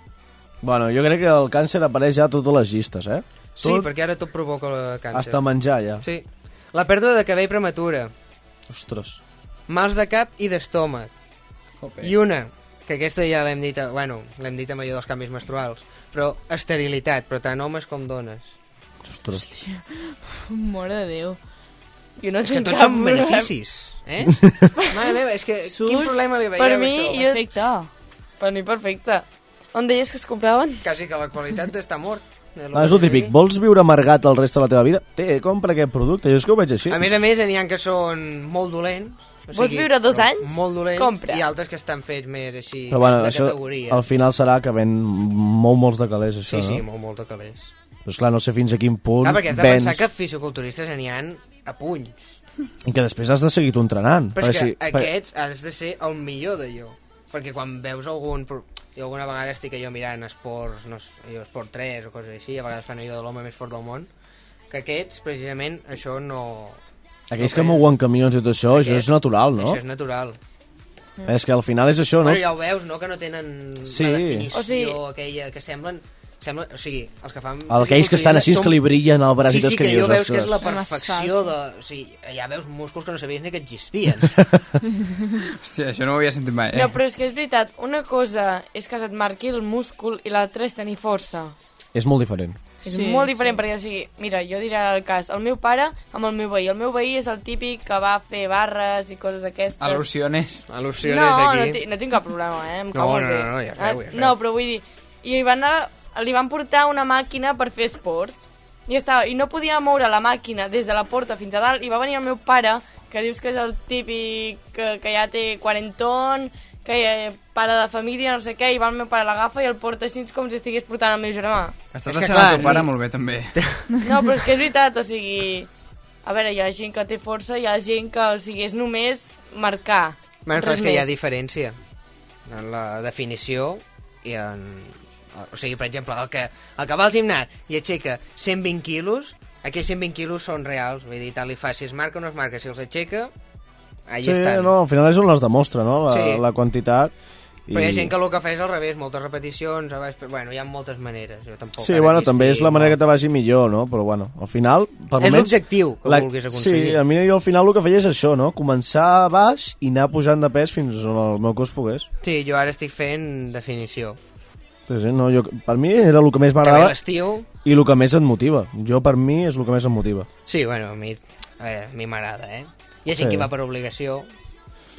Bueno, jo crec que el càncer apareix ja a totes les llistes, eh? Sí, Tot, perquè ara tot provoca el càncer. Hasta menjar, ja. Sí. La pèrdua de cabell prematura, Ostres. mals de cap i d'estómac. I una, que aquesta ja l'hem dit, bueno, l'hem dit amb allò dels canvis menstruals, però esterilitat, però tant homes com dones. Ostres. Mare de Déu. Jo no És que tinc tots cap són problema. beneficis, eh? Mare meva, és que Surt, quin problema li veiem per mi, això? jo... Perfecte. Per mi, perfecte. On deies que es compraven? Quasi que la qualitat està mort. Ah, és el típic. Vols viure amargat el reste de la teva vida? Té, compra aquest producte. Jo és que ho veig així. A més a més, n'hi ha que són molt dolents. O Vols viure dos anys? Molt dolents. Compra. I altres que estan fets més així, Però bueno, de això categoria. al final serà que ven molt molts de calés, això, Sí, sí, no? molt, molt de calés. Però esclar, no sé fins a quin punt Clar, perquè has de vens pensar que fisiculturistes n'hi ha a punys. i que després has de seguir tu entrenant. Però és que si, aquests has de ser el millor d'allò. Perquè quan veus algun... Jo alguna vegada estic jo mirant esports, no sé, allò, esport 3 o coses així, a vegades fan allò de l'home més fort del món, que aquests, precisament, això no... Aquells no que mouen camions i tot això, això és natural, no? Això és natural. És que al final és això, no? Però ja ho veus, no?, que no tenen Sí. la definició O sigui- aquella, que semblen Sembla, o sigui, els que fan... El aquells que estan així, són- que li brillen el braç sí, i sí, que jo veus que és la perfecció de... O sigui, ja veus músculs que no sabies ni que existien. Hòstia, això no ho havia sentit mai, eh? No, però és que és veritat, una cosa és que se't marqui el múscul i l'altra és tenir força. És molt diferent. És Sí, molt diferent, sí. perquè, o sigui, mira, jo diré el cas, el meu pare amb el meu veí. El meu veí és el típic que va fer barres i coses d'aquestes. Al·lusiones. Al·lusiones no, aquí. No, no tinc cap problema, eh? Em No, no, no, no, ja Eh, veu, ja veu. No, però vull dir... I van anar, li van portar una màquina per fer esports. I, estava, I no podia moure la màquina des de la porta fins a dalt. I va venir el meu pare, que dius que és el típic que, que ja té quarenton, que ja, pare de família, no sé què, i va el meu pare l'agafa i el porta així com si estigués portant el meu germà. Estàs deixant clar, el teu pare sí. molt bé, també. No, però és que és veritat, o sigui... A veure, hi ha gent que té força, hi ha gent que, o sigui, és només marcar. Bueno, és que hi ha més. diferència en la definició i en... O sigui, per exemple, el que, el que va al gimnàs i aixeca 120 quilos, aquells 120 quilos són reals. Vull dir, tal li fa, si es marca o no es marca, si els aixeca, allà sí, estan. no, al final és on les demostra, no? La, Sí. la quantitat. Però hi ha gent que el que fa és al revés, moltes repeticions, baix, però, bueno, hi ha moltes maneres. Jo tampoc Sí, bueno, també és estic la manera que te vagi millor, no? Però bueno, al final... Per És l'objectiu que vulguis aconseguir. Sí, a mi jo al final el que feia és això, no? Començar baix i anar pujant de pes fins on el meu cos pogués. Sí, jo ara estic fent definició. Sí, sí, no, jo, per mi era el que més m'agradava l'estiu... i el que més et motiva. Jo, per mi, és el que més em motiva. Sí, bueno, a mi, a veure, a mi m'agrada, eh? Hi ha Sí. gent que va per obligació,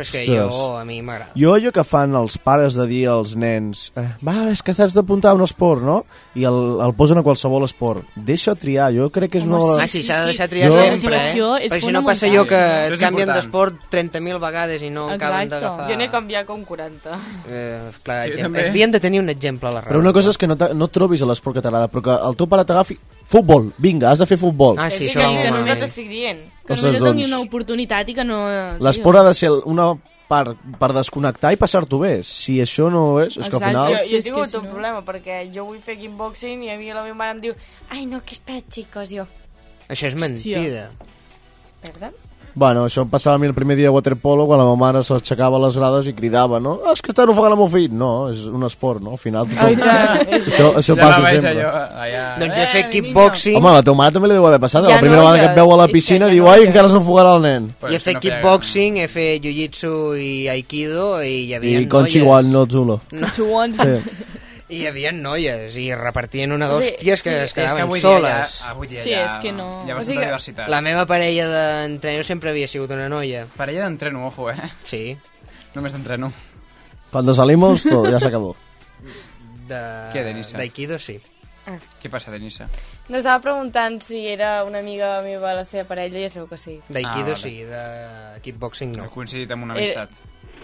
però és que Ostres. jo, a mi m'agrada. Jo allò que fan els pares de dir als nens eh, va, és que t'has d'apuntar a un esport, no? I el, el posen a qualsevol esport. Deixa triar, jo crec que és Home, una... sí, ah, sí, s'ha de deixar triar Jo- sempre, eh? Perquè si no passa allò que et canvien d'esport 30.000 vegades i no acaben Exacte. d'agafar... Jo n'he canviat com 40. Eh, clar, Sí, sí, també. havíem de tenir un exemple a la ràdio. Però una cosa és que no, no trobis a l'esport que t'agrada, però que el teu pare t'agafi futbol, vinga, has de fer futbol. Ah, sí, que, això que molt només estic dient. Que només et doni doncs, una oportunitat i que no... L'esport ha de ser una part per desconnectar i passar-t'ho bé. Si això no és, és que al Exacte. final... Jo, jo he és que tingut si un no- problema, perquè jo vull fer kickboxing i a mi la meva mare em diu ai, no, que és per a xicos, jo. Això és mentida. Perdó? Bueno, això em passava a mi el primer dia a waterpolo quan la meva mare s'aixecava a les grades i cridava, no? Ah, és que estan ofegant el meu fill. No, és un esport, no? Al final... Ai, és això, això ja passa sempre. allò, allà... Doncs jo he Eh, fet mi kickboxing... Home, la teva mare també li deu haver passat. Ja la primera no, vegada que ja et veu a la piscina diu, ja no, ai, ja. encara s'enfogarà el nen. Jo he fet no kickboxing, he fet jiu-jitsu i aikido i hi havia I Conchi noies. Wan, no Zulo. No. Sí. I hi havia noies i repartien una O sigui, d'hòsties que sí, es Sí, és que quedaven avui soles. dia ja... Avui dia Sí, ja, és que no- Hi ha O bastanta sigui, diversitat. La meva parella d'entrenador sempre havia sigut una noia. Parella d'entreno, ojo, eh? Sí. Només d'entreno. Cuando salimos, todo, ya se acabó. De... Què, Denisa? D'aikido, sí. Què passa, Denisa? No estava preguntant si era una amiga meva la seva parella i ja sabeu que sí. D'aikido Ah, vale. sí, de kickboxing no. He coincidit amb una Eh, amistat.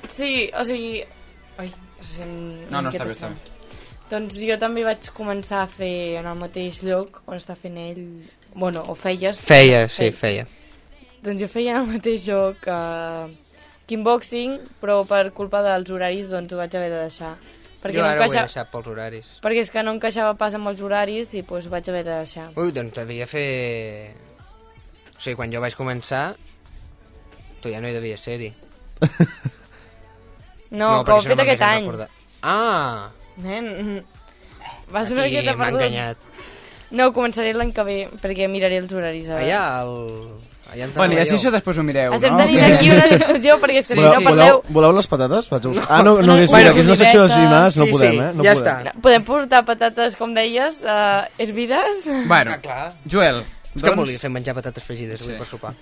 Sí, o sigui... Ai, se sent No, no, està bé, està estrany. Doncs jo també vaig començar a fer en el mateix lloc on està fent ell... Bueno, o feies. Feia, sí, feia. Doncs jo feia en el mateix lloc uh, kickboxing, però per culpa dels horaris doncs ho vaig haver de deixar. Perquè jo no ara ho he encaixa... deixat pels horaris. Perquè és que no encaixava pas amb els horaris i doncs ho vaig haver de deixar. Ui, doncs devia fer... O sigui, quan jo vaig començar, tu ja no hi devies ser-hi. No, que perquè ho he si no fet aquest any. recordat. Ah! Nen, vas una miqueta m'ha perdut. enganyat. No, començaré l'any que ve, perquè miraré els horaris. Ara. Allà, el... allà en Bueno, i així això després ho mireu, Estem no? tenint aquí una discussió, perquè és que si voleu, no parleu... voleu, voleu les patates? Vaig a buscar. Ah, no, no, una mira, que és una secció de olivetes. gimnàs, no Sí, podem, sí, eh? No ja podem. està. Podem portar patates, com deies, uh, hervides? Bueno, Ah, clar. Joel, És que doncs... volia fer menjar patates fregides avui Sí. per sopar.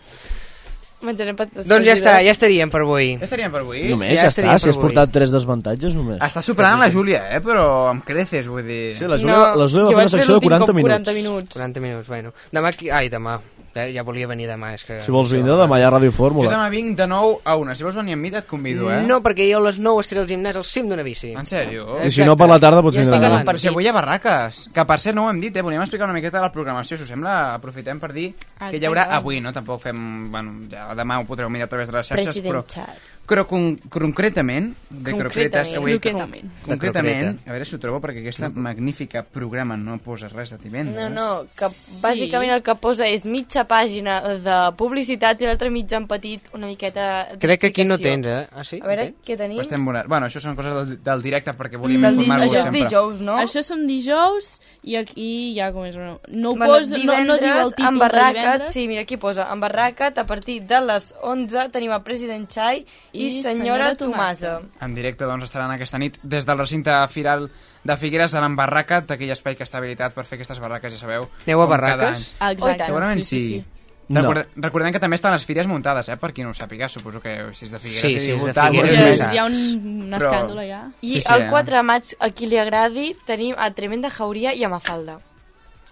Menjarem patates Doncs ja està, ja estaríem per avui. Ja estaríem per avui? Només, Ja ja, està, si has portat tres desavantatges, només. Està superant la Júlia, eh? Però amb creces, vull dir... Sí, la Júlia, la Júlia va fer una secció de l'últim 40 cop minuts. 40 minuts. 40 minuts, bueno. Demà, qui... ai, demà. Ja, ja volia venir demà, és que... Si vols vindre, demà hi ha Ràdio Jo Fórmula. demà vinc de 9 a 1. Si vols venir amb mi, et convido, eh? No, perquè jo a les 9 estaré al gimnàs al cim d'una bici. En sèrio? I si no, per la tarda pots Jo vindre demà. Però si avui hi ha barraques. Que per cert no ho hem dit, eh? Volíem explicar una miqueta de la programació. Si us sembla, aprofitem per dir Ah, que hi haurà exacte. avui, no? Tampoc fem... Bueno, ja demà ho podreu mirar a través de les xarxes, President però... Chat. Però con concretament, de croquetes... Concretament. avui- Concretament. Concretament, a veure si ho trobo, perquè aquesta magnífica programa no posa res de divendres. No, no, que bàsicament el que posa és mitja pàgina de publicitat i l'altra mitja en petit, una miqueta Crec que aquí no tens, eh? Ah, sí? A veure, Ok. què tenim? Estem veurant. Bueno, això són coses del, del directe perquè volíem Mm, informar-vos això és sempre. dijous, no? Això són dijous i aquí ja com és... No, no, ho Bueno, posa, no, no diu el títol en de divendres. sí, mira, aquí posa, en Barracat, a partir de les 11 tenim el president Xai i, senyora, Tomasa. En directe doncs, estaran aquesta nit des del recinte firal de Figueres a l'embarracat, aquell espai que està habilitat per fer aquestes barraques, ja sabeu. Aneu a barraques? exacte, Segurament sí, sí, sí. No. Recorde- Recordem que també estan les fires muntades, eh? per qui no ho sàpiga, suposo que si és de Figueres Sí, i sí, és de Figueres. és- hi ha un, un Però- escàndol allà. I Sí, sí, el eh? 4 de maig, a qui li agradi, tenim a Tremenda Jauria i a Mafalda.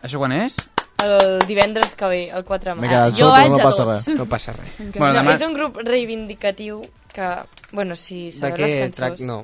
Això quan és? El divendres que ve, el 4 de maig. quedat Jo vaig no a passa tots. res. No passa res. Bueno, no, demà- És un grup reivindicatiu que, bueno, si De sabeu què les trac... cançons... No.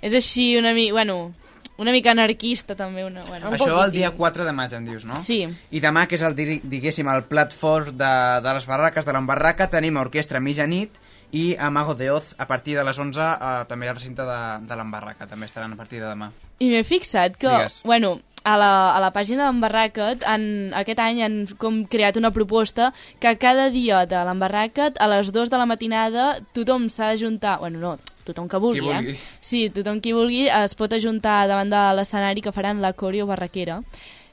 És així una mica... Bueno, una mica anarquista també. Una, bueno. Un Això el dia 4 de maig, em dius, no? Sí. I demà, que és el, diguéssim, el plat fort de, de les barraques, de l'embarraca, tenim a orquestra mitjanit i a Mago de Oz a partir de les 11 eh, també al recinte de, de l'embarraca, també estaran a partir de demà. I m'he fixat que, Digues. bueno, a la, a la pàgina d'en Barracat han, aquest any han com creat una proposta que cada dia de l'embarracat a les 2 de la matinada tothom s'ha d'ajuntar, bueno, no, tothom que vulgui, Qui vulgui. eh? Sí, tothom qui vulgui es pot ajuntar davant de l'escenari que faran la coreo barraquera.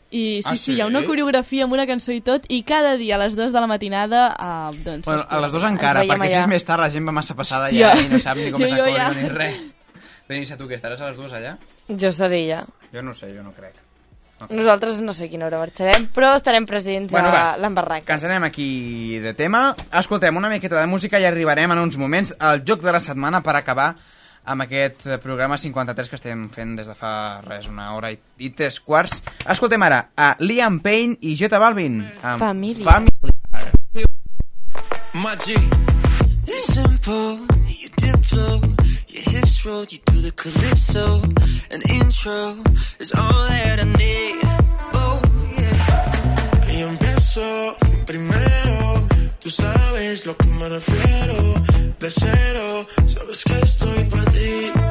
I sí, Ah, sí, hi ha sí? una coreografia amb una cançó i tot, i cada dia a les 2 de la matinada, eh, doncs... Bueno, a les pot- 2 encara, perquè si allà. és més tard la gent va massa passada Hòstia. ja i no sap ni com és jo acòrdio ja. ni res. Denisa, tu què, estaràs a les 2 allà? Jo estaré allà. Jo no sé, jo no crec. Nosaltres no sé a quina hora marxarem, però estarem presents Bueno, a va, l'embarraca. Que ens anem aquí de tema. Escoltem una miqueta de música i arribarem en uns moments al joc de la setmana per acabar amb aquest programa 53 que estem fent des de fa res, una hora i, i tres quarts. Escoltem ara a Liam Payne i J Balvin. Amb Família. G. It's simple, you diplo, your hips roll, you do the calypso. An intro is all that I need. Oh, yeah. Y empiezo primero, tú sabes lo que me refiero. De cero, sabes que estoy para ti.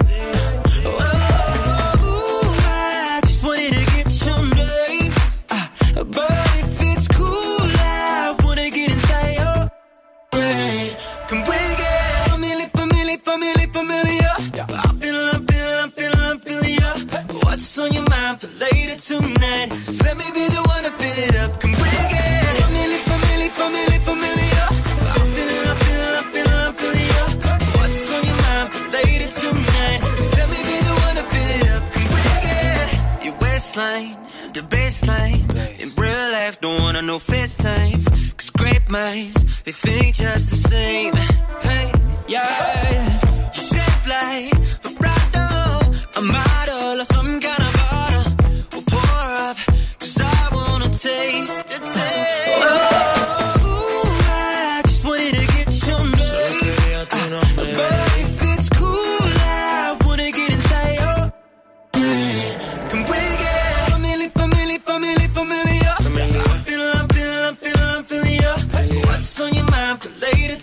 On for later tonight? Let me be the one to fill it up. Come bring it. Family, family, family, familiar. I'm feeling, I'm feeling, I'm feeling, I'm feeling ya. What's on your mind for later tonight? Let me be the one to fill it up. Come bring it. Your waistline, the baseline. In real life, don't wanna know FaceTime. Cause great minds, they think just the same. Hey, yeah.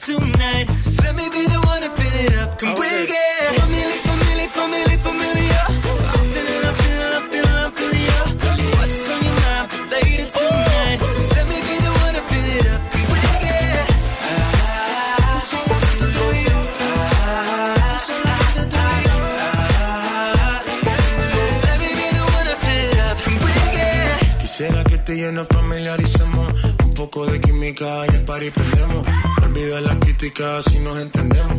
Tonight? Let me be the one to fill it up. Come bring it. Family, family, family, familiar. I'm feeling, I'm feeling, I'm feeling, I'm feeling ya. What's on your mind for later tonight? Let me be the one to fill it up. Come bring it. Quisiera que tú y yo nos familiaricemos Un poco de química y el party prendemos Olvida la crítica si nos entendemos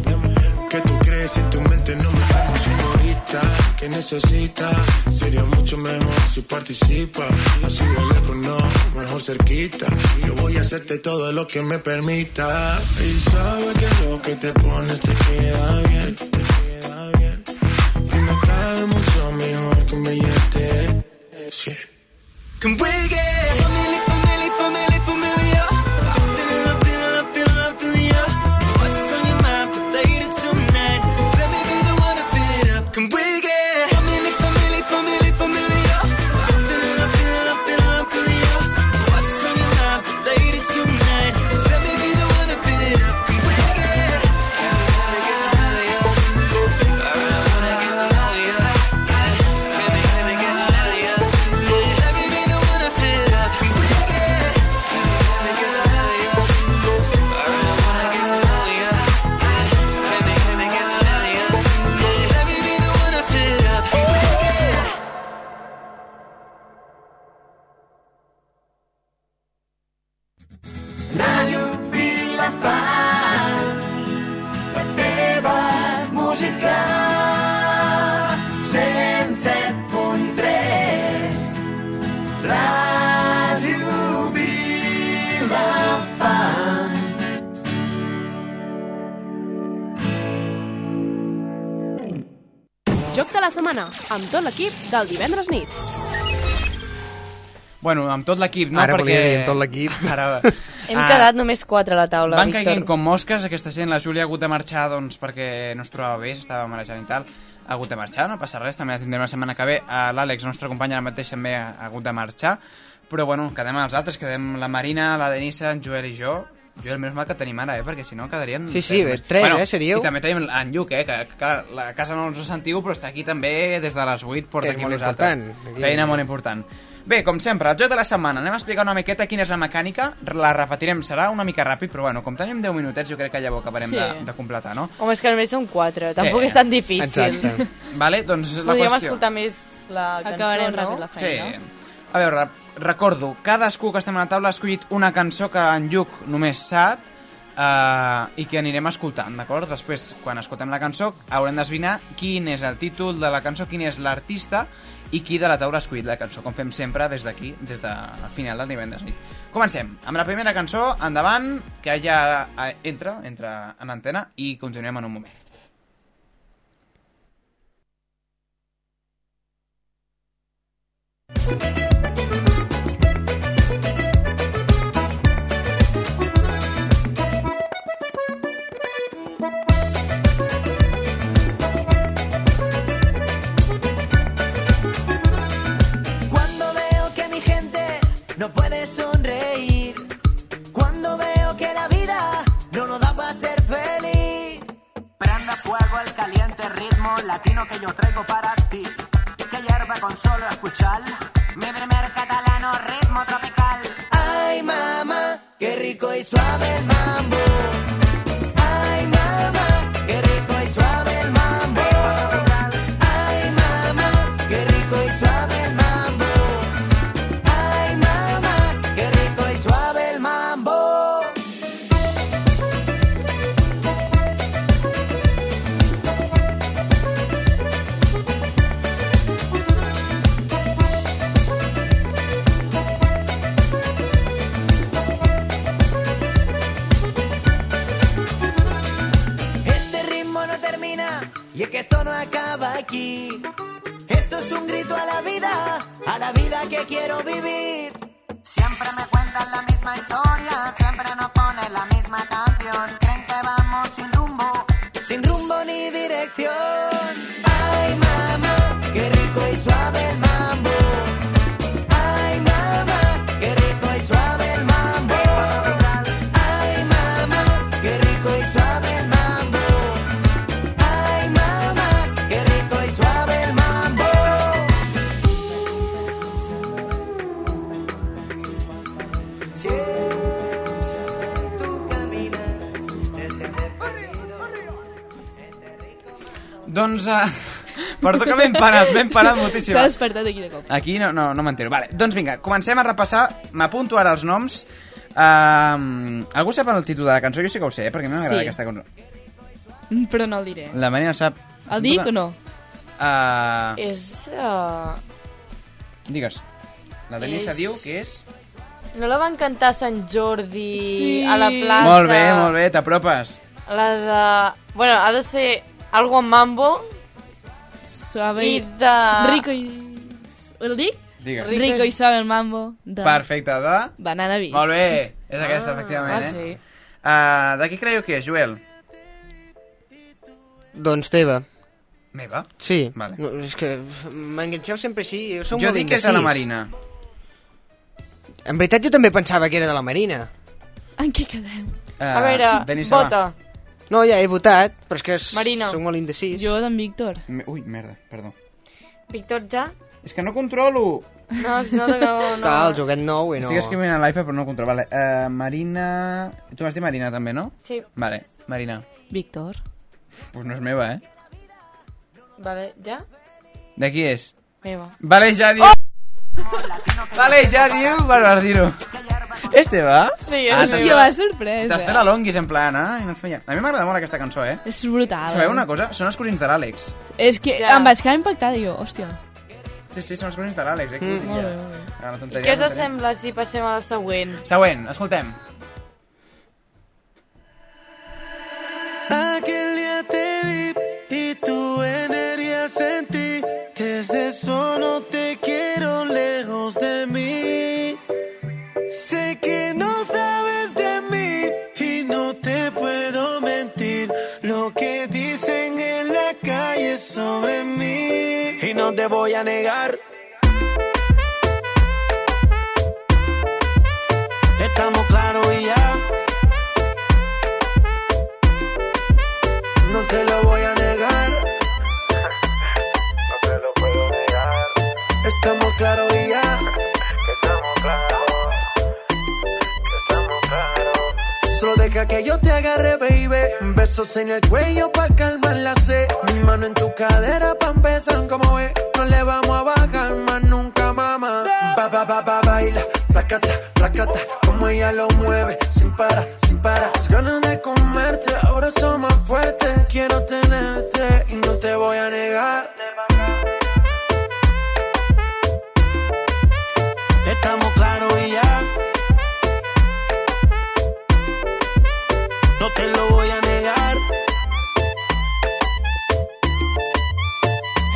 ¿Qué tú crees en tu mente no metemos señorita? ¿Qué necesitas? Sería mucho mejor si participa Así de lejos no, mejor cerquita Yo voy a hacerte todo lo que me permita Y sabes que lo que te pones te queda bien Te queda bien Y me cae mucho mejor que un billete Sí. Bring it. Amb l'equip del divendres nit. Bueno, amb tot l'equip, no? Ara perquè... volia dir amb tot l'equip. Ara... Hem Ah, quedat només quatre a la taula, Van Víctor. caient com mosques aquesta gent, la Júlia ha hagut de marxar doncs, perquè no es trobava bé, estava marejant i tal. Ha hagut de marxar, no passa res, també la tindrem la setmana que ve. L'Àlex, nostre company, ara mateix també ha hagut de marxar. Però bueno, quedem els altres, quedem la Marina, la Denisa, en Joel i jo. Joel, menys mal que tenim ara, eh? perquè si no quedarien... Sí, sí, tres, eh, seríeu. I també tenim en Lluc, eh? que, que la casa no ens ho sentiu, però està aquí també des de les 8, porta És aquí nosaltres. important. Feina molt important. Bé, com sempre, el joc de la setmana. Anem a explicar una miqueta quina és la mecànica. La repetirem, serà una mica ràpid, però bueno, com tenim 10 minutets, jo crec que ja ho acabarem Sí. de, de completar, no? Home, és que només són quatre, tampoc Sí. és tan difícil. Exacte. Vale, doncs la Podríem qüestió... escoltar més la cançó, Acabarem no? ràpid la feina. Sí. A veure, recordo, cadascú que estem a la taula ha escollit una cançó que en Lluc només sap uh, i que anirem escoltant, d'acord? Després, quan escoltem la cançó, haurem d'esbrinar quin és el títol de la cançó, quin és l'artista i qui de la taula ha escollit la cançó, com fem sempre des d'aquí, des del final del divendres nit. Comencem amb la primera cançó, endavant, que ja eh, entra, entra en antena i continuem en un moment. Cuando no nos da para ser feliz. Prende fuego el caliente ritmo latino que yo traigo para ti. Que hierve con solo escuchar mi primer catalano ritmo tropical. Ay, mamá, qué rico y suave el mambo. Perdó que m'he empanat, m'he empanat moltíssim. S'ha despertat aquí de cop. Aquí no, no, no m'entero. Vale, doncs vinga, comencem a repassar. M'apunto ara els noms. Uh, algú sap el títol de la cançó? Jo sí que ho sé, eh, perquè a mi m'agrada Sí. aquesta cançó. Mm, Però no el diré. La Marina sap. El dic o no? Uh, És... Uh... digues. La Denisa És- diu que és... No la van cantar a Sant Jordi Sí. a la plaça? Molt bé, molt bé, t'apropes. La de... Bueno, ha de ser algo en mambo. Suave I de... Rico i... El dic? Digues. Rico i suave el mambo. De... Perfecte, de... Banana Beats. Molt bé, és aquesta, efectivament, ah, eh? sí. Uh, de qui creieu que és, Joel? Doncs teva. Meva? Sí. Vale. No, és que m'enganxeu sempre així. Jo, som jo dic que és de la. Marina. En veritat jo també pensava que era de la Marina. En què quedem? Uh, A veure, Denisa, vota. No, ja he votat, però és que és, Marina. soc molt indecis. Jo d'en Víctor. Me- Ui, merda, perdó. Víctor ja? És que no controlo. No, no, no, no. Clar, el joguet nou i no... Estic escrivint a l'iPad però no ho controlo. Vale. Uh, Marina... Tu m'has dit Marina també, no? Sí. Vale, Marina. Víctor. Pues no és meva, eh? Vale, ja? De qui és? Meva. Vale, ja diu... vale, ja diu... Bueno, dir-ho. És teva? Sí, ah, és fet- va sorpresa. T'has fet la longuis en plan, eh? I no et feia... A mi m'agrada molt aquesta cançó, eh? És brutal. Sabeu una cosa? Són els cosins de l'Àlex. És que Ja. em vaig quedar impactada, jo, hòstia. Sí, sí, són els cosins de l'Àlex, eh? Dic molt bé, molt bé. I què us sembla si passem a la següent? Següent, escoltem. Aquel día te vi y tu energía sentí. eso no te quiero lejos de mí. No te voy a negar. Estamos claros y ya. No te lo voy a negar. No te lo puedo negar. Estamos claros y ya. Que yo te agarre, baby. Besos en el cuello pa' calmar la sed. Mi mano en tu cadera pa' empezar como es. No le vamos a bajar más nunca, mamá. Ba, ba, ba, ba, baila. Placata, placata. Como ella lo mueve. Sin parar, sin parar. Las ganas de comerte. Ahora son más fuertes. Quiero tenerte y no te voy a negar. Te lo voy a negar.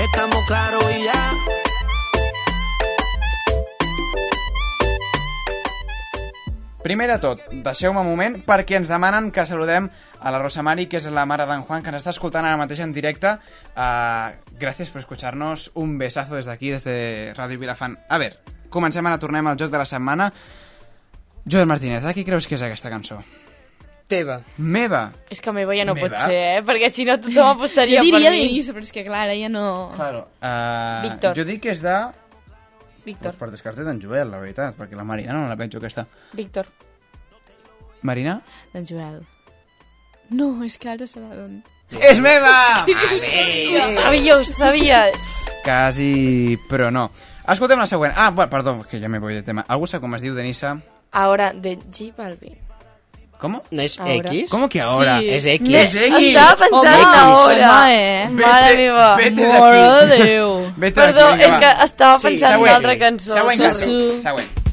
Estamos claros y ya. Primer de tot, deixeu-me un moment perquè ens demanen que saludem a la Rosa Mari, que és la mare d'en Juan, que ens està escoltant ara mateix en directe. Uh, gràcies per escuchar-nos. Un besazo des d'aquí, des de Ràdio Vilafant. A veure, comencem ara, tornem al joc de la setmana. Joel Martínez, de qui creus que és aquesta cançó? Teva. Meva. És que meva ja no pot Meva? ser, eh? Perquè si no tothom apostaria Jo per diria mi. Denise, però és que clar, ja no... Claro. Uh, Víctor. Jo dic que és de... Víctor. Pues per descarte d'en Joel, la veritat, perquè la Marina no la penso aquesta. Víctor. Marina? D'en Joel. No, és que ara serà d'on... És meva! Ho sabia, ho sabia. Quasi, però no. Escoltem la següent. Ah, bueno, perdó, que ja me voy de tema. Algú sap com es diu, Denisa? Ahora, de J Balvin. ¿Cómo? ¿No es Ahora. X? ¿Cómo que ahora? Sí. Es X. Es X. Estava pensant Home, en ahora. eh? Mare meva. Vete d'aquí. de Déu. Vete Perdó, d'aquí, vinga, és que va. estava pensant en següent. una altra cançó. Següent cançó. Següent.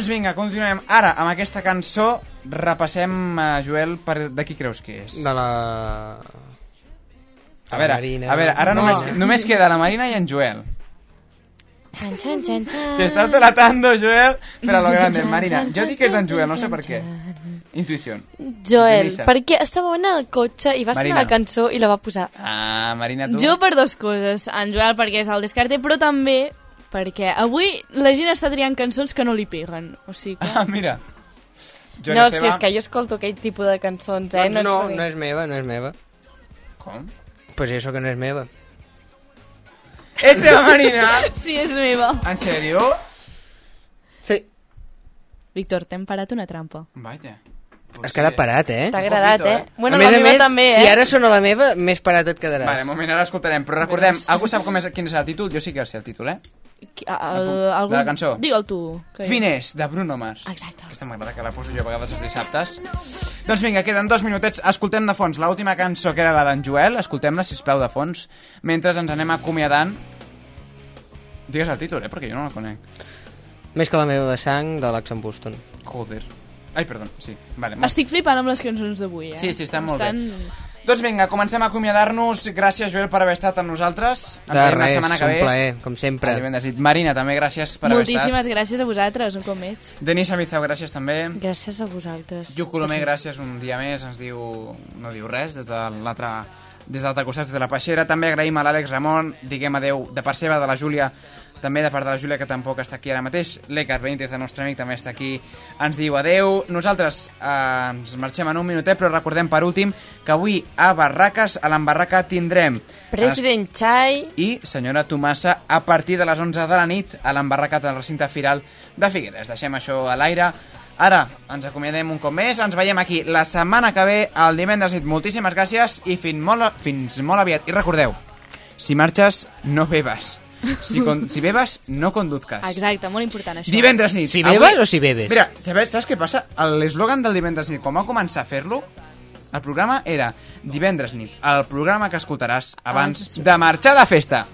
Doncs vinga, continuem. Ara, amb aquesta cançó, repassem, uh, Joel, per... de qui creus que és? De la... A veure, Marina. a veure ara No. només, només queda la Marina i en Joel. Xan, xan, xan, xan. Te estás delatando, Joel, pero a lo grande. Marina, jo dic que és d'en Joel, no sé per què. Intuición. Joel, Intuïssa. perquè estava en el cotxe i va sonar Marina. la cançó i la va posar. Ah, Marina, tu? Jo per dues coses. En Joel perquè és el descarte, però també perquè avui la gent està triant cançons que no li peguen. O sigui que... Ah, mira. Joan no, Esteve. si és que jo escolto aquell tipus de cançons, eh? Doncs no, és- no és meva, no és meva. Com? Pues eso que no és meva. Esteve Marina! Sí, és meva. En sèrio? Sí. Víctor, t'hem parat una trampa. Vaja. Has quedat parat, eh? T'ha agradat, eh? eh? Bueno, a més la a meva més, també, eh? si ara sona la meva, més parat et quedaràs. Vale, moment, ara escoltarem. Però recordem, algú sap com és, quin és el títol? Jo sí que sé el títol, eh? El, De algun... la cançó. Digue'l tu. Que... Finés, de Bruno Mars. Exacte. Aquesta m'agrada que la poso jo a vegades els dissabtes. Doncs vinga, queden dos minutets. Escoltem de fons l'última cançó que era la d'en Joel. Escoltem-la, sisplau, de fons. Mentre ens anem acomiadant. Digues el títol, eh? Perquè jo no la conec. Més que la meva sang, de l'Axen Buston. Joder. Ai, perdó, sí. Vale, Estic flipant amb les cançons d'avui, eh? Sí, sí, estan molt bé. Doncs vinga, comencem a acomiadar-nos. Gràcies, Joel, per haver estat amb nosaltres. Ens De veiem la res, setmana que un ve. plaer, com sempre. Marina, també gràcies per haver Moltíssimes estat. gràcies a vosaltres, un cop més. Denis Amizau, gràcies també. Gràcies a vosaltres. Lluc Colomer, gràcies un dia més. Ens diu... No diu res des de l'altre des de l'altre costat, des de la peixera. També agraïm a l'Àlex Ramon, diguem adeu de part seva, de la Júlia, també de part de la Júlia, que tampoc està aquí ara mateix. L'Ecar Benítez, el nostre amic, també està aquí. Ens diu adeu. Nosaltres eh, ens marxem en un minutet, però recordem per últim que avui a Barraques, a l'Embarraca, tindrem... President Chai... i senyora Tomassa a partir de les 11 de la nit a l'embarracat del recinte firal de Figueres. Deixem això a l'aire. Ara ens acomiadem un cop més, ens veiem aquí la setmana que ve, el divendres nit. Moltíssimes gràcies i fins molt, fins molt aviat. I recordeu, si marxes, no bebes. Si, con, si bebes, no conduzcas. Exacte, molt important això. Divendres eh? nit. Si bebes avui... o si bebes? Mira, sabes, saps què passa? L'eslògan del divendres nit, quan va començar a fer-lo, el programa era divendres nit, el programa que escoltaràs ah, abans ah, sí. de marxar de festa.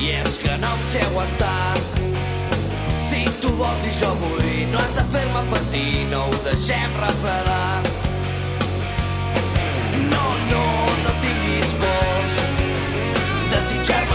I és que no em sé aguantar Si tu vols i jo vull No has de fer-me patir No ho deixem refredar No, no, no tinguis por does he jack.